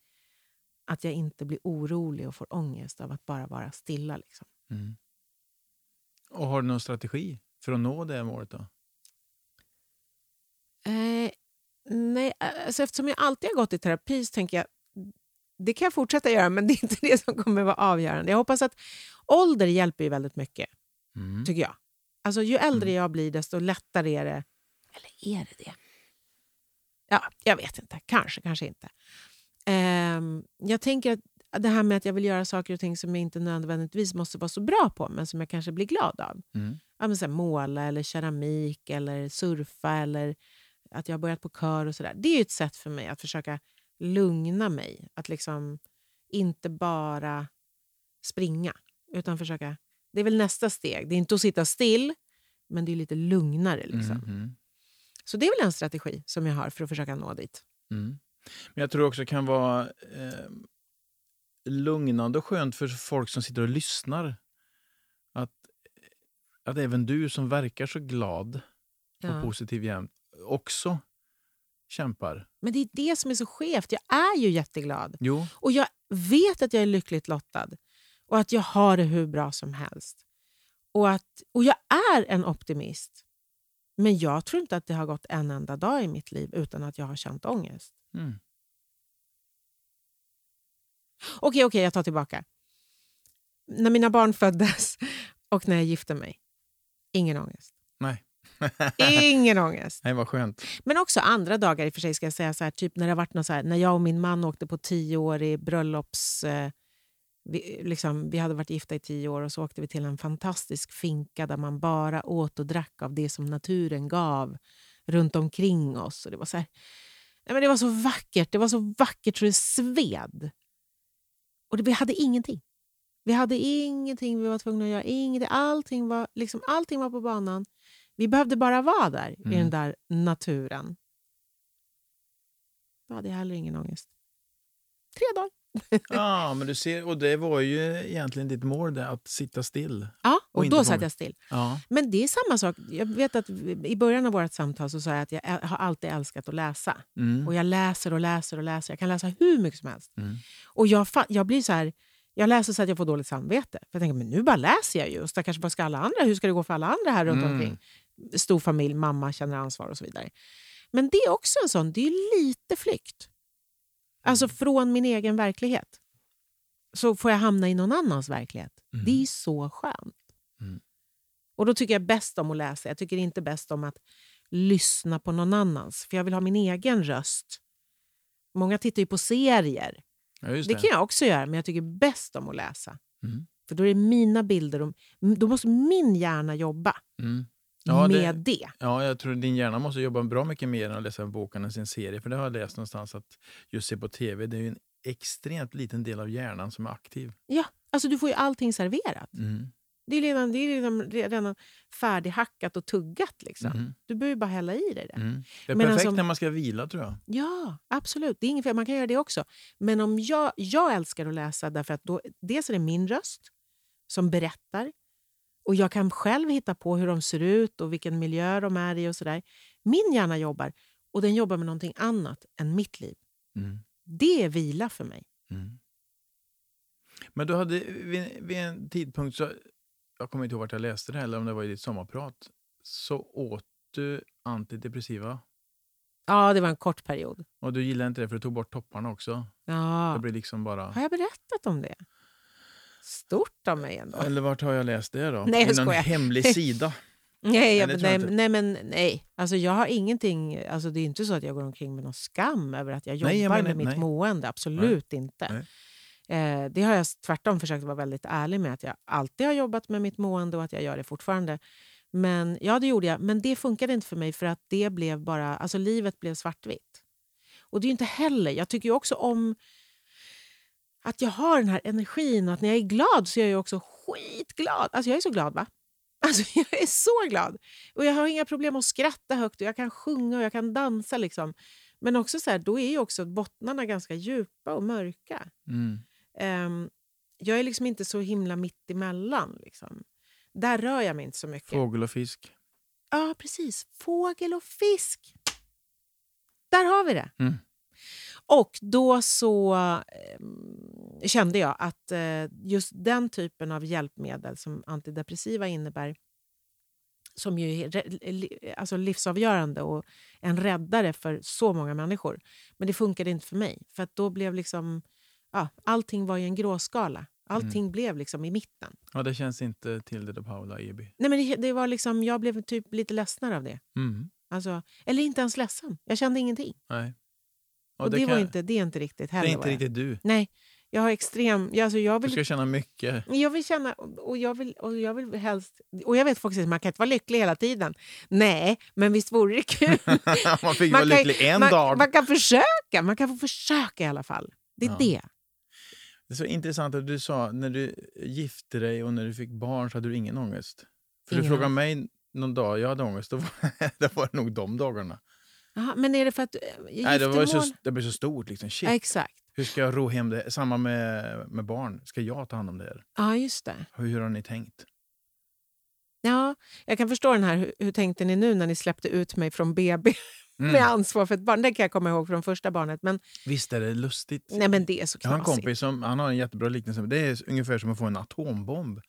att jag inte blir orolig och får ångest av att bara vara stilla. Liksom. Mm. Och har du någon strategi för att nå det målet? då? Eh, nej, alltså eftersom jag alltid har gått i terapi så tänker jag det kan jag fortsätta göra, men det är inte det som kommer vara avgörande. Jag hoppas att ålder hjälper ju väldigt mycket, Mm. tycker jag. Alltså, ju äldre Mm. jag blir, desto lättare är det. Eller är det det? Ja, jag vet inte. Kanske, kanske inte. Ehm, jag tänker att det här med att jag vill göra saker och ting som jag inte nödvändigtvis måste vara så bra på, men som jag kanske blir glad av. Mm. Ja, men så här, måla, eller keramik, eller surfa, eller att jag har börjat på kör och sådär. Det är ett sätt för mig att försöka lugna mig. Att liksom inte bara springa, utan försöka... Det är väl nästa steg. Det är inte att sitta still, men det är lite lugnare. Liksom. Mm. Mm. Så det är väl en strategi som jag har för att försöka nå dit. Mm. Men jag tror också det kan vara eh, lugnande och skönt för folk som sitter och lyssnar. Att, att även du som verkar så glad och Ja. positiv jämt också kämpar. Men det är det som är så skevt. Jag är ju jätteglad. Jo, Och jag vet att jag är lyckligt lottad. Och att jag har det hur bra som helst. Och, att, och jag är en optimist. Men jag tror inte att det har gått en enda dag i mitt liv utan att jag har känt ångest. Mm. Okej, okay, okay, jag tar tillbaka. När mina barn föddes och när jag gifte mig, ingen ångest. Nej. Ingen ångest. Nej, vad skönt. Men också andra dagar i och för sig. Ska jag säga så här, typ när, det varit något så här, när jag och min man åkte på tioårig bröllops... Eh, vi, liksom, vi hade varit gifta i tio år och så åkte vi till en fantastisk finka där man bara åt och drack av det som naturen gav runt omkring oss. Och det var så här, nej men det var så vackert, det var så vackert så det sved. Och det, vi hade ingenting. Vi hade ingenting, vi var tvungna att göra ingenting. Allting var, liksom, allting var på banan. Vi behövde bara vara där i Mm. den där naturen. Då hade jag heller ingen ångest. Tre dagar. Ja, men du ser, och det var ju egentligen ditt mål, där, att sitta still. Ja, och, Och då satt jag still. Ja. Men det är samma sak. Jag vet att I början av vårt samtal så sa jag att jag har alltid älskat att läsa. Mm. Och Jag läser och läser och läser. Jag kan läsa hur mycket som helst. Mm. Och jag, jag blir så här... Jag läser så att jag får dåligt samvete. För jag tänker, men nu bara läser jag ju. Och stackars, vad ska alla andra? Hur ska det gå för alla andra här runt Mm. omkring? Stor familj, mamma känner ansvar och så vidare. Men det är också en sån, det är lite flykt. Alltså från min egen verklighet. Så får jag hamna i någon annans verklighet. Mm. Det är så skönt. Mm. Och då tycker jag bäst om att läsa. Jag tycker inte bäst om att lyssna på någon annans. För jag vill ha min egen röst. Många tittar ju på serier. Ja, Det det. kan jag också göra, men jag tycker bäst om att läsa. Mm. För då är det mina bilder. Och, då måste min hjärna jobba Mm. Ja, det- med det. Ja, jag tror din hjärna måste jobba bra mycket mer än att läsa en bok än sin serie. För det har jag läst någonstans att just se på tv, det är en extremt liten del av hjärnan som är aktiv. Ja, alltså du får ju allting serverat. Mm. Det är redan, det är redan, redan färdighackat och tuggat. Liksom. Mhm. Du behöver bara hälla i dig det. Mm. Det är Men perfekt alltså- när man ska vila tror jag. Ja, absolut. Det är inget fel. Man kan göra det också. Men om jag, jag älskar att läsa därför att då, dels är det min röst som berättar. Och jag kan själv hitta på hur de ser ut och vilken miljö de är i. och sådär. Min hjärna jobbar och den jobbar med någonting annat än mitt liv. Mm. Det är vila för mig. Mm. Men du hade vid, vid en tidpunkt, så, jag kommer inte ihåg vart jag läste det eller om det var i ditt sommarprat, så åt du antidepressiva. Ja, det var en kort period. Och du gillade inte det för du tog bort topparna också. Ja. Det blir liksom bara... Har jag berättat om det? Stort av mig ändå. Eller vart har jag läst det då? Nej, jag någon skojar. hemlig sida. Nej, jag, nej, nej, men nej. Alltså, jag har ingenting... Alltså, det är inte så att jag går omkring med någon skam över att jag jobbar Nej, jag menar- med mitt nej. mående. Absolut inte. Eh, det har jag tvärtom försökt vara väldigt ärlig med. Att jag alltid har jobbat med mitt mående och att jag gör det fortfarande. Men ja, det gjorde jag. Men det funkade inte för mig för att det blev bara... Alltså livet blev svartvitt. Och det är inte heller... Jag tycker ju också om att jag har den här energin och att när jag är glad så är jag också skitglad. Alltså jag är så glad va? Alltså jag är så glad. Och jag har inga problem att skratta högt och jag kan sjunga och jag kan dansa liksom. Men också så här, då är ju också bottnarna ganska djupa och mörka. Mm. Ehm, jag är liksom inte så himla mitt emellan. Liksom. Där rör jag mig inte så mycket. Fågel och fisk. Ja, precis. Fågel och fisk. Där har vi det. Mm. Och då så eh, kände jag att eh, just den typen av hjälpmedel som antidepressiva innebär som ju är li- alltså livsavgörande och en räddare för så många människor. Men det funkade inte för mig. För då blev liksom... Ja, allting var i en gråskala. Allting blev liksom i mitten. Ja, det känns inte Tilde de Paula Eby. Nej, men det, det var liksom, jag blev typ lite ledsen av det. Mm. Alltså, eller inte ens ledsen. Jag kände ingenting. Nej. Ja, och det, kan- var inte, det är inte riktigt det heller är inte riktigt du. Nej, jag har extrem... jag- Alltså jag, Du vill, ska känna mycket. jag vill känna... Och jag vill, och jag vill helst... Och jag vet folk säger att man kan inte vara lycklig hela tiden. Nej, men visst vore det kul. man fick Man vara kan- lycklig en man, dag. man kan försöka. Man kan få försöka i alla fall. Det är Ja. det. Det är så intressant att du sa när du gifte dig och när du fick barn så hade du ingen ångest. För Ingen du frågade mig någon dag jag hade ångest, då var, det var nog de dagarna. Jaha, men är det för att... eh, Nej, det, var så, det blev så stort. Liksom. Shit, Exakt. hur ska jag ro hem det? Samma med, med barn. Ska jag ta hand om det här? Ja, just det. Hur, hur har ni tänkt? Ja, jag kan förstå den här. Hur, hur tänkte ni nu när ni släppte ut mig från BB Mm. med ansvar för ett barn? Det kan jag komma ihåg från första barnet. Men, Visst är det lustigt? nej, men det är så Jag har en knasigt. kompis som han har en jättebra liknelse. Det är ungefär som att få en atombomb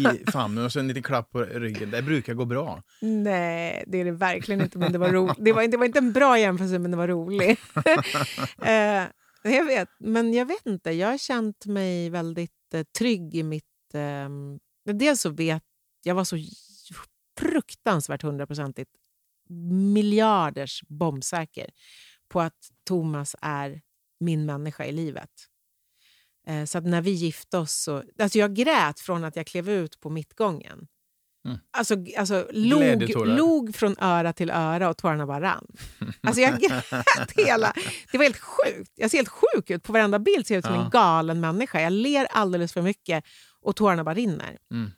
i famnen och så en liten klapp på ryggen. Det brukar gå bra. Nej, det är det verkligen inte. Men det, var ro- det, var, det var inte en bra jämförelse, men det var roligt. eh, Jag vet, men jag vet inte. Jag har känt mig väldigt eh, trygg i mitt... Eh, dels så vet jag var så fruktansvärt hundraprocentigt miljarders bombsäker på att Thomas är min människa i livet. Eh, så när vi gifte oss så... Alltså jag grät från att jag klev ut på mittgången. Mm. Alltså, alltså log, log från öra till öra och tårarna bara rann. Alltså jag grät hela... Det var helt sjukt. Jag ser helt sjuk ut. På varenda bild ser jag ut som Ja. en galen människa. Jag ler alldeles för mycket och tårarna bara rinner. Mm.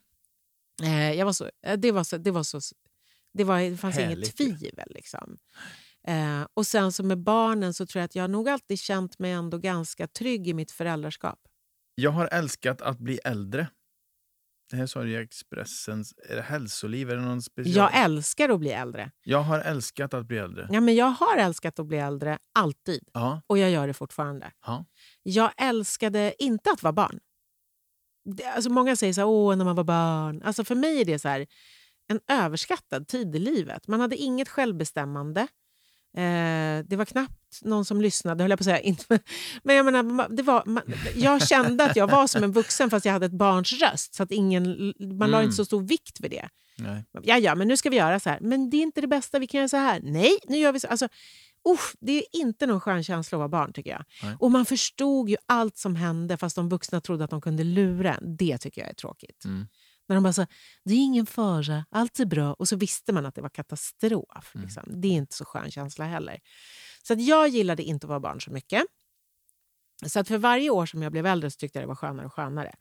Eh, jag var så, eh, det, var så, det, var så, det, var, det fanns inget Härligt ju. tvivel. Liksom. Eh, och sen så med barnen så tror jag att jag nog alltid känt mig ändå ganska trygg i mitt föräldraskap. Jag har älskat att bli äldre. Det här sa du i Expressens... Är det hälsoliv? Är det någon special? Jag älskar att bli äldre. jag har älskat att bli äldre. Ja, men jag har älskat att bli äldre, alltid. Ja. Och jag gör det fortfarande. ja. Jag älskade inte att vara barn. Det, alltså många säger så här, åh, när man var barn. Alltså för mig är det så här, en överskattad tid i livet. Man hade inget självbestämmande. Eh, det var knappt någon som lyssnade, höll jag på att säga. Inte, men jag, menar, det var, man, jag kände att jag var som en vuxen fast jag hade ett barns röst. Så att ingen, man la Mm. inte så stor vikt vid det. Ja, ja, men nu ska vi göra så här. Men det är inte det bästa, vi kan göra så här. Nej, nu gör vi så. Alltså, usch, det är inte någon skön känsla att vara barn tycker jag. Nej. Och man förstod ju allt som hände fast de vuxna trodde att de kunde lura en. Det tycker jag är tråkigt. Mm. När de bara sa, det är ingen fara, allt är bra. Och så visste man att det var katastrof. Mm. Liksom. Det är inte så skön känsla heller. Så att jag gillade inte att vara barn så mycket. Så att för varje år som jag blev äldre så tyckte jag det var skönare och skönare.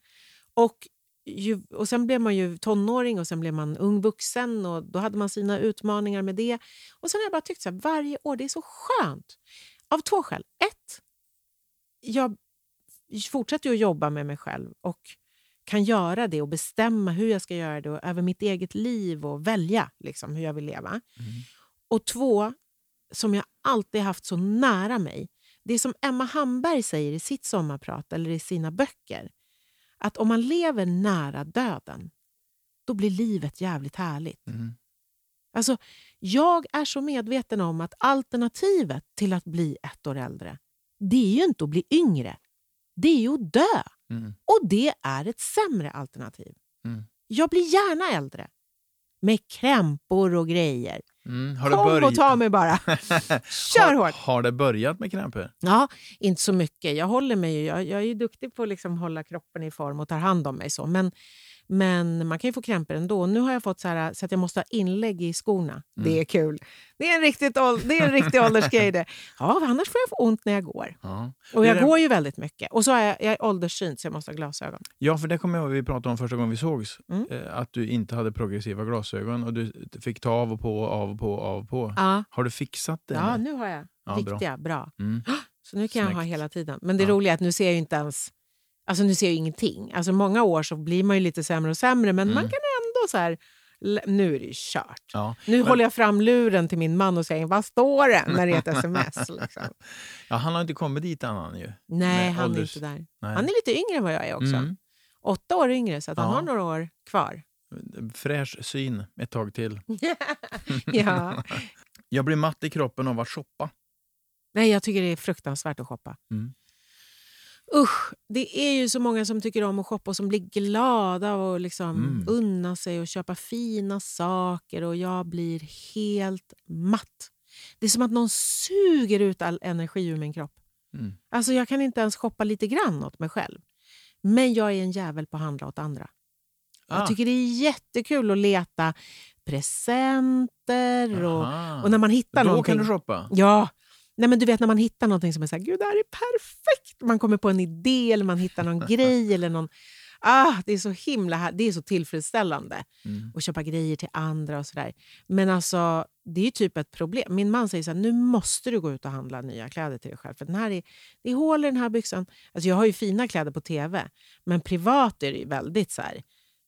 Och, ju, och sen blev man ju tonåring och sen blev man ung vuxen och då hade man sina utmaningar med det. Och sen har jag bara tyckt så här, varje år, det är så skönt. Av två skäl. Ett, jag fortsätter att jobba med mig själv och kan göra det och bestämma hur jag ska göra det och över mitt eget liv och välja liksom, hur jag vill leva. Och två, som jag alltid haft så nära mig, det som Emma Hamberg säger i sitt sommarprat eller i sina böcker, att om man lever nära döden, då blir livet jävligt härligt. Mm. Alltså, jag är så medveten om att alternativet till att bli ett år äldre, det är ju inte att bli yngre. Det är ju att dö. Mm. Och det är ett sämre alternativ. Mm. Jag blir gärna äldre. Med krämpor och grejer. Mm. Kom börjat... och ta mig bara. Kör har, hårt. har det börjat med krämpor? Ja, inte så mycket. Jag håller mig ju, jag, jag är ju duktig på att liksom hålla kroppen i form och tar hand om mig. så. Men, men man kan ju få krämpor ändå. Nu har jag fått så, här, så att jag måste ha inlägg i skorna. Det är kul. Det är en, riktigt, ål- det är en riktig åldersgrej det. Ja, annars får jag få ont när jag går. Ja. Och jag det- går ju väldigt mycket. Och så är jag, jag är ålderssynt så jag måste ha glasögon. Ja, för det kommer jag ihåg vi pratade om första gången vi sågs. Mm. Eh, att du inte hade progressiva glasögon och du fick ta av och på, av och på, av och på. Ja, Har du fixat det? ja nu? har jag Ja, bra. riktiga, bra. Mm. Så nu kan jag ha Snyggt. hela tiden. Men det Ja. roliga är att nu ser jag inte ens... Alltså nu ser jag ingenting. Alltså många år så blir man ju lite sämre och sämre men man Mm. kan ändå så här... Nu är det ju kört. Ja. Nu Men- håller jag fram luren till min man och säger vad står det när det är ett sms. Liksom. ja, han har inte kommit dit än han ju. Nej, Med han ålders- är inte där. Nej. Han är lite yngre än vad jag är också. Mm. Åtta år yngre så att han Ja. har några år kvar. Fräsch syn ett tag till. ja. Jag blir matt i kroppen av att shoppa. Nej, jag tycker det är fruktansvärt att shoppa. Mm. Usch, det är ju så många som tycker om att shoppa och som blir glada och liksom Mm. unna sig och köpa fina saker och jag blir helt matt. Det är som att någon suger ut all energi ur min kropp. Mm. Alltså Jag kan inte ens shoppa lite grann åt mig själv. Men jag är en jävel på att handla åt andra. Ah. Jag tycker det är jättekul att leta presenter och, och när man hittar Då någonting. kan du shoppa? Ja, Nej, men du vet när man hittar någonting som är så här, gud det här är perfekt. Man kommer på en idé eller man hittar någon grej eller någon... Ah, det är så himla här, det är så tillfredsställande Mm. att köpa grejer till andra och sådär. Men alltså, det är typ ett problem. Min man säger så här, nu måste du gå ut och handla nya kläder till dig själv. För den här är, det är hål i den här byxan. Alltså jag har ju fina kläder på tv, men privat är det väldigt så här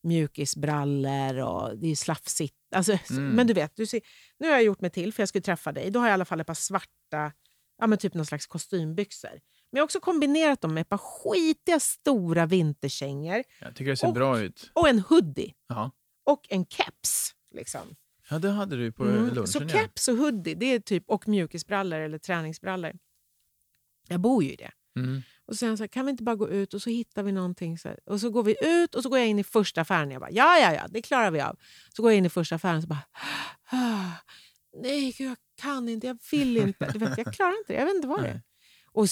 mjukisbrallor och det är slafsigt. Alltså, Mm. Men du vet, du ser, nu har jag gjort mig till för jag skulle träffa dig. Då har jag i alla fall ett par svarta, ja, men typ någon slags kostymbyxor. Men jag har också kombinerat dem med ett par skitiga stora vinterkängor Jag tycker det ser Och- bra ut. och en hoodie Ja. och en keps. Liksom. ja, det hade du på Mm. lunchen. Så keps och hoodie det är typ, och mjukisbrallor eller träningsbrallor. Jag bor ju i det. Mm. Och sen så här, kan vi inte bara gå ut och så hittar vi någonting. Så här. Och så går vi ut och så går jag in i första affären. Jag bara, ja, ja, ja, det klarar vi av. Så går jag in i första affären och så bara, ah, nej, gud, jag kan inte, jag vill inte. Du vet, jag klarar inte det, jag vet inte vad det är. Och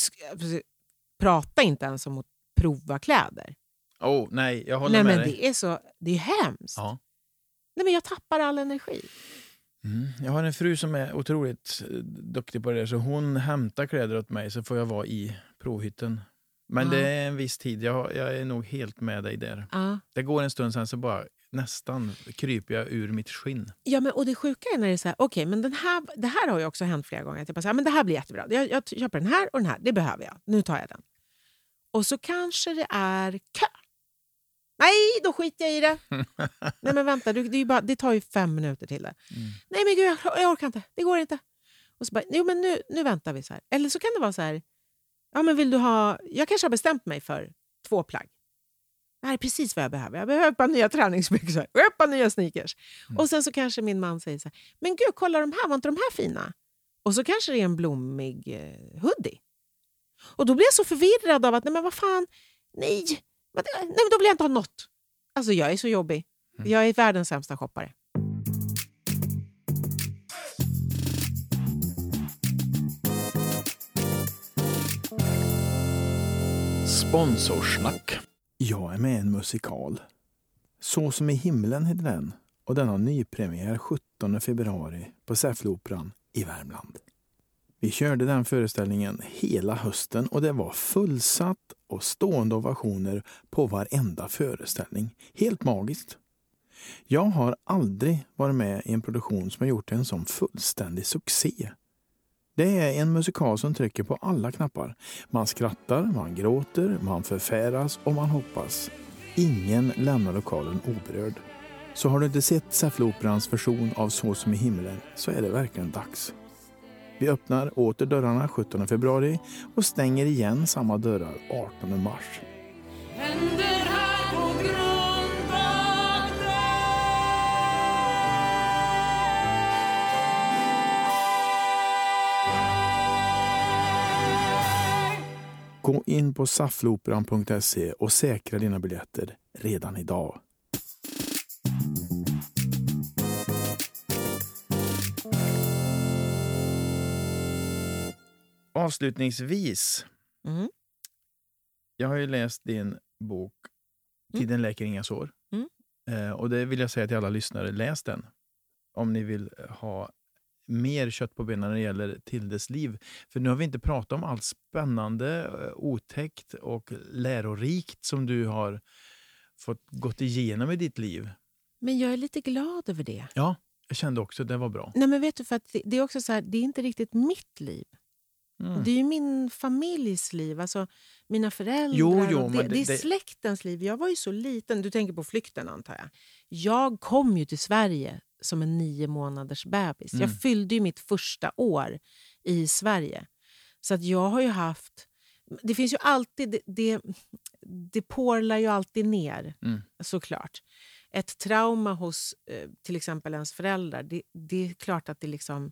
prata inte ens om att prova kläder. Oh, nej, jag håller Nej, med men dig. det är så, det är hemskt. Ja. Nej, men jag tappar all energi. Mm. Jag har en fru som är otroligt eh, duktig på det där, så hon hämtar kläder åt mig så får jag vara i provhytten. Men Ja. det är en viss tid. Jag, jag är nog helt med dig där. Ja. Det går en stund sen så bara nästan kryper jag ur mitt skinn. Ja, men, och det sjuka är när det är så här, okej, men den här, det här har ju också hänt flera gånger. Att jag bara så här, men det här blir jättebra. Jag, jag köper den här och den här, det behöver jag. Nu tar jag den. Och så kanske det är kö. Nej, då skiter jag i det. Nej, men vänta, det, det, bara, det tar ju fem minuter till det. Mm. Nej, men gud, jag, jag orkar inte. Det går inte. Och så bara, jo, men nu, nu väntar vi så här. Eller så kan det vara så här, ja, men vill du ha, jag kanske har bestämt mig för två plagg. Det här är precis vad jag behöver. Jag behöver ett par nya träningsbyxor och ett par nya sneakers. Och sen så kanske min man säger så här, men gud, kolla de här, var inte de här fina? Och så kanske det är en blommig eh, hoodie. Och då blir jag så förvirrad av att, nej men vad fan, nej, nej men då vill jag inte ha något. Alltså jag är så jobbig. Jag är världens sämsta shoppare. Sponsorsnack. Jag är med i en musikal. Så som i himlen heter den och den har nypremiär 17 februari på Säffleoperan i Värmland. Vi körde den föreställningen hela hösten och det var fullsatt och stående ovationer på varenda föreställning. Helt magiskt. Jag har aldrig varit med i en produktion som har gjort en sån fullständig succé. Det är en musikal som trycker på alla knappar. Man skrattar, man gråter, man förfäras och man hoppas. Ingen lämnar lokalen oberörd. Så har du inte sett Säffleoperans version av Så som i himlen så är det verkligen dags. Vi öppnar åter dörrarna 17 februari och stänger igen samma dörrar 18 mars. Gå in på saffleoperan.se och säkra dina biljetter redan idag. Avslutningsvis. Mm. Jag har ju läst din bok Tiden läker inga sår. Mm. Eh, och det vill jag säga till alla lyssnare, läs den. Om ni vill ha mer kött på benen när det gäller Tildes liv. För nu har vi inte pratat om allt spännande, eh, otäckt och lärorikt som du har fått gått igenom i ditt liv. Men jag är lite glad över det. Ja, jag kände också det var bra. Nej, men vet du, för att det, är också så här, det är inte riktigt mitt liv. Mm. Det är min familjs liv, alltså mina föräldrar. Jo, jo, det, men det- det är släktens liv. Jag var ju så liten. Du tänker på flykten antar jag. Jag kom ju till Sverige som en nio månaders bebis. Mm. Jag fyllde ju mitt första år i Sverige. Så att jag har ju haft... Det finns ju alltid... Det, det, det porlar ju alltid ner, Mm. såklart. Ett trauma hos eh, till exempel ens föräldrar, det, det är klart att det liksom...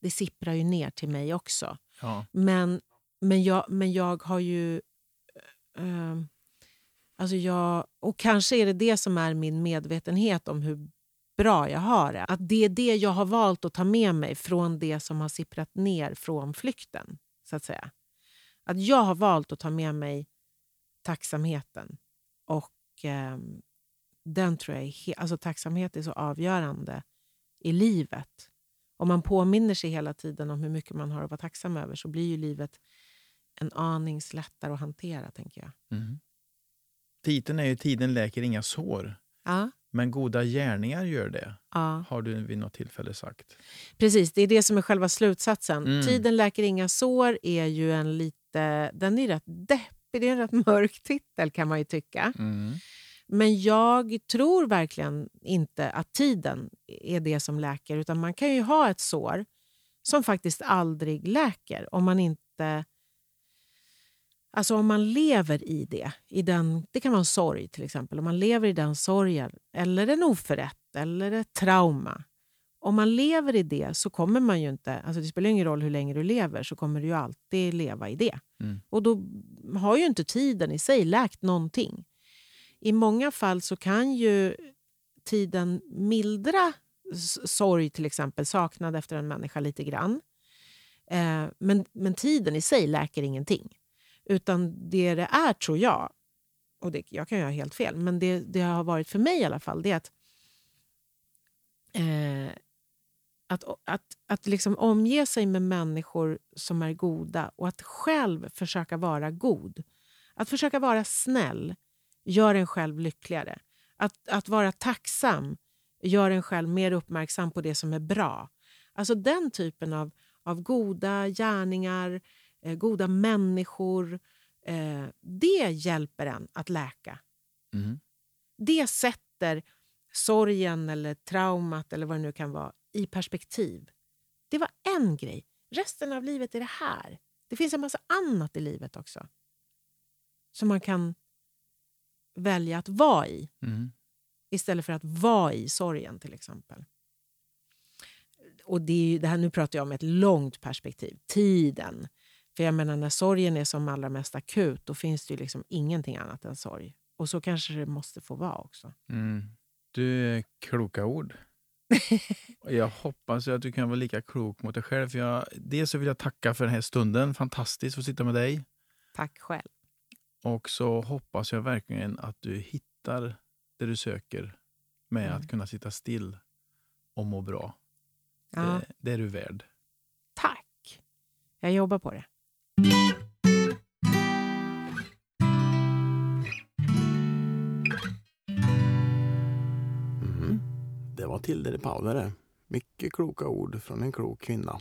Det sipprar ju ner till mig också. Ja. Men, men, jag, men jag har ju... Eh, alltså jag, och kanske är det det som är min medvetenhet om hur bra jag har det. Att det är det jag har valt att ta med mig från det som har sipprat ner från flykten. så att säga. Att jag har valt att ta med mig tacksamheten. Och eh, den tror jag är alltså tacksamhet är så avgörande i livet. Om man påminner sig hela tiden om hur mycket man har att vara tacksam över så blir ju livet en aning lättare att hantera, tänker jag. Mm. Titeln är ju Tiden läker inga sår, Ja, men goda gärningar gör det, ja. har du vid något tillfälle sagt. Precis, det är det som är själva slutsatsen. Mm. Tiden läker inga sår är ju en lite... Den är rätt deppig, det är en rätt mörk titel kan man ju tycka. Mm. Men jag tror verkligen inte att tiden är det som läker. Utan man kan ju ha ett sår som faktiskt aldrig läker om man inte... Alltså om man lever i det. I den, det kan vara en sorg till exempel. Om man lever i den sorgen eller en oförrätt eller ett trauma om man lever i det så kommer man ju inte... Alltså det spelar ingen roll hur länge du lever, så kommer du ju alltid leva i det. Mm. Och då har ju inte tiden i sig läkt någonting. I många fall så kan ju tiden mildra sorg, till exempel, saknad efter en människa lite grann. Eh, men, men tiden i sig läker ingenting. Utan det det är, tror jag, och det, jag kan ju ha helt fel, men det, det har varit för mig i alla fall, det är att eh, att, att, att liksom omge sig med människor som är goda och att själv försöka vara god. Att försöka vara snäll gör en själv lyckligare. Att, att vara tacksam gör en själv mer uppmärksam på det som är bra. Alltså den typen av, av goda gärningar, eh, goda människor, eh, det hjälper en att läka. Mm. Det sätter sorgen eller traumat eller vad det nu kan vara i perspektiv. Det var en grej. Resten av livet är det här. Det finns en massa annat i livet också som man kan välja att vara i Mm. istället för att vara i sorgen till exempel. Och det är det här, nu pratar jag om ett långt perspektiv, tiden. För jag menar när sorgen är som allra mest akut då finns det ju liksom ingenting annat än sorg. Och så kanske det måste få vara också. Mm. Du, är kloka ord. Jag hoppas att du kan vara lika klok mot dig själv. För jag, dels så vill jag tacka för den här stunden. Fantastiskt att sitta med dig. Tack själv. Och så hoppas jag verkligen att du hittar det du söker med Mm. att kunna sitta still och må bra. Ja, Det, det är du värd. Tack. Jag jobbar på det. Mm. Det var Tilde de Paula. Mycket kloka ord från en klok kvinna.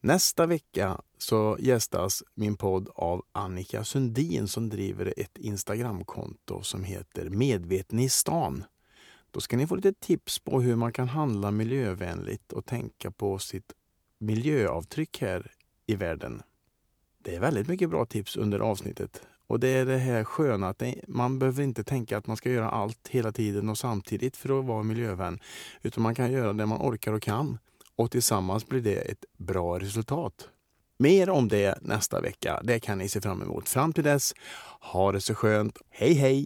Nästa vecka så gästas min podd av Annika Sundin som driver ett Instagramkonto som heter Medveten i stan. Då ska ni få lite tips på hur man kan handla miljövänligt och tänka på sitt miljöavtryck här i världen. Det är väldigt mycket bra tips under avsnittet. Och det är det här sköna att man behöver inte tänka att man ska göra allt hela tiden och samtidigt för att vara miljövän. Utan man kan göra det man orkar och kan. Och tillsammans blir det ett bra resultat. Mer om det nästa vecka. Det kan ni se fram emot. Fram till dess, ha det så skönt. Hej hej!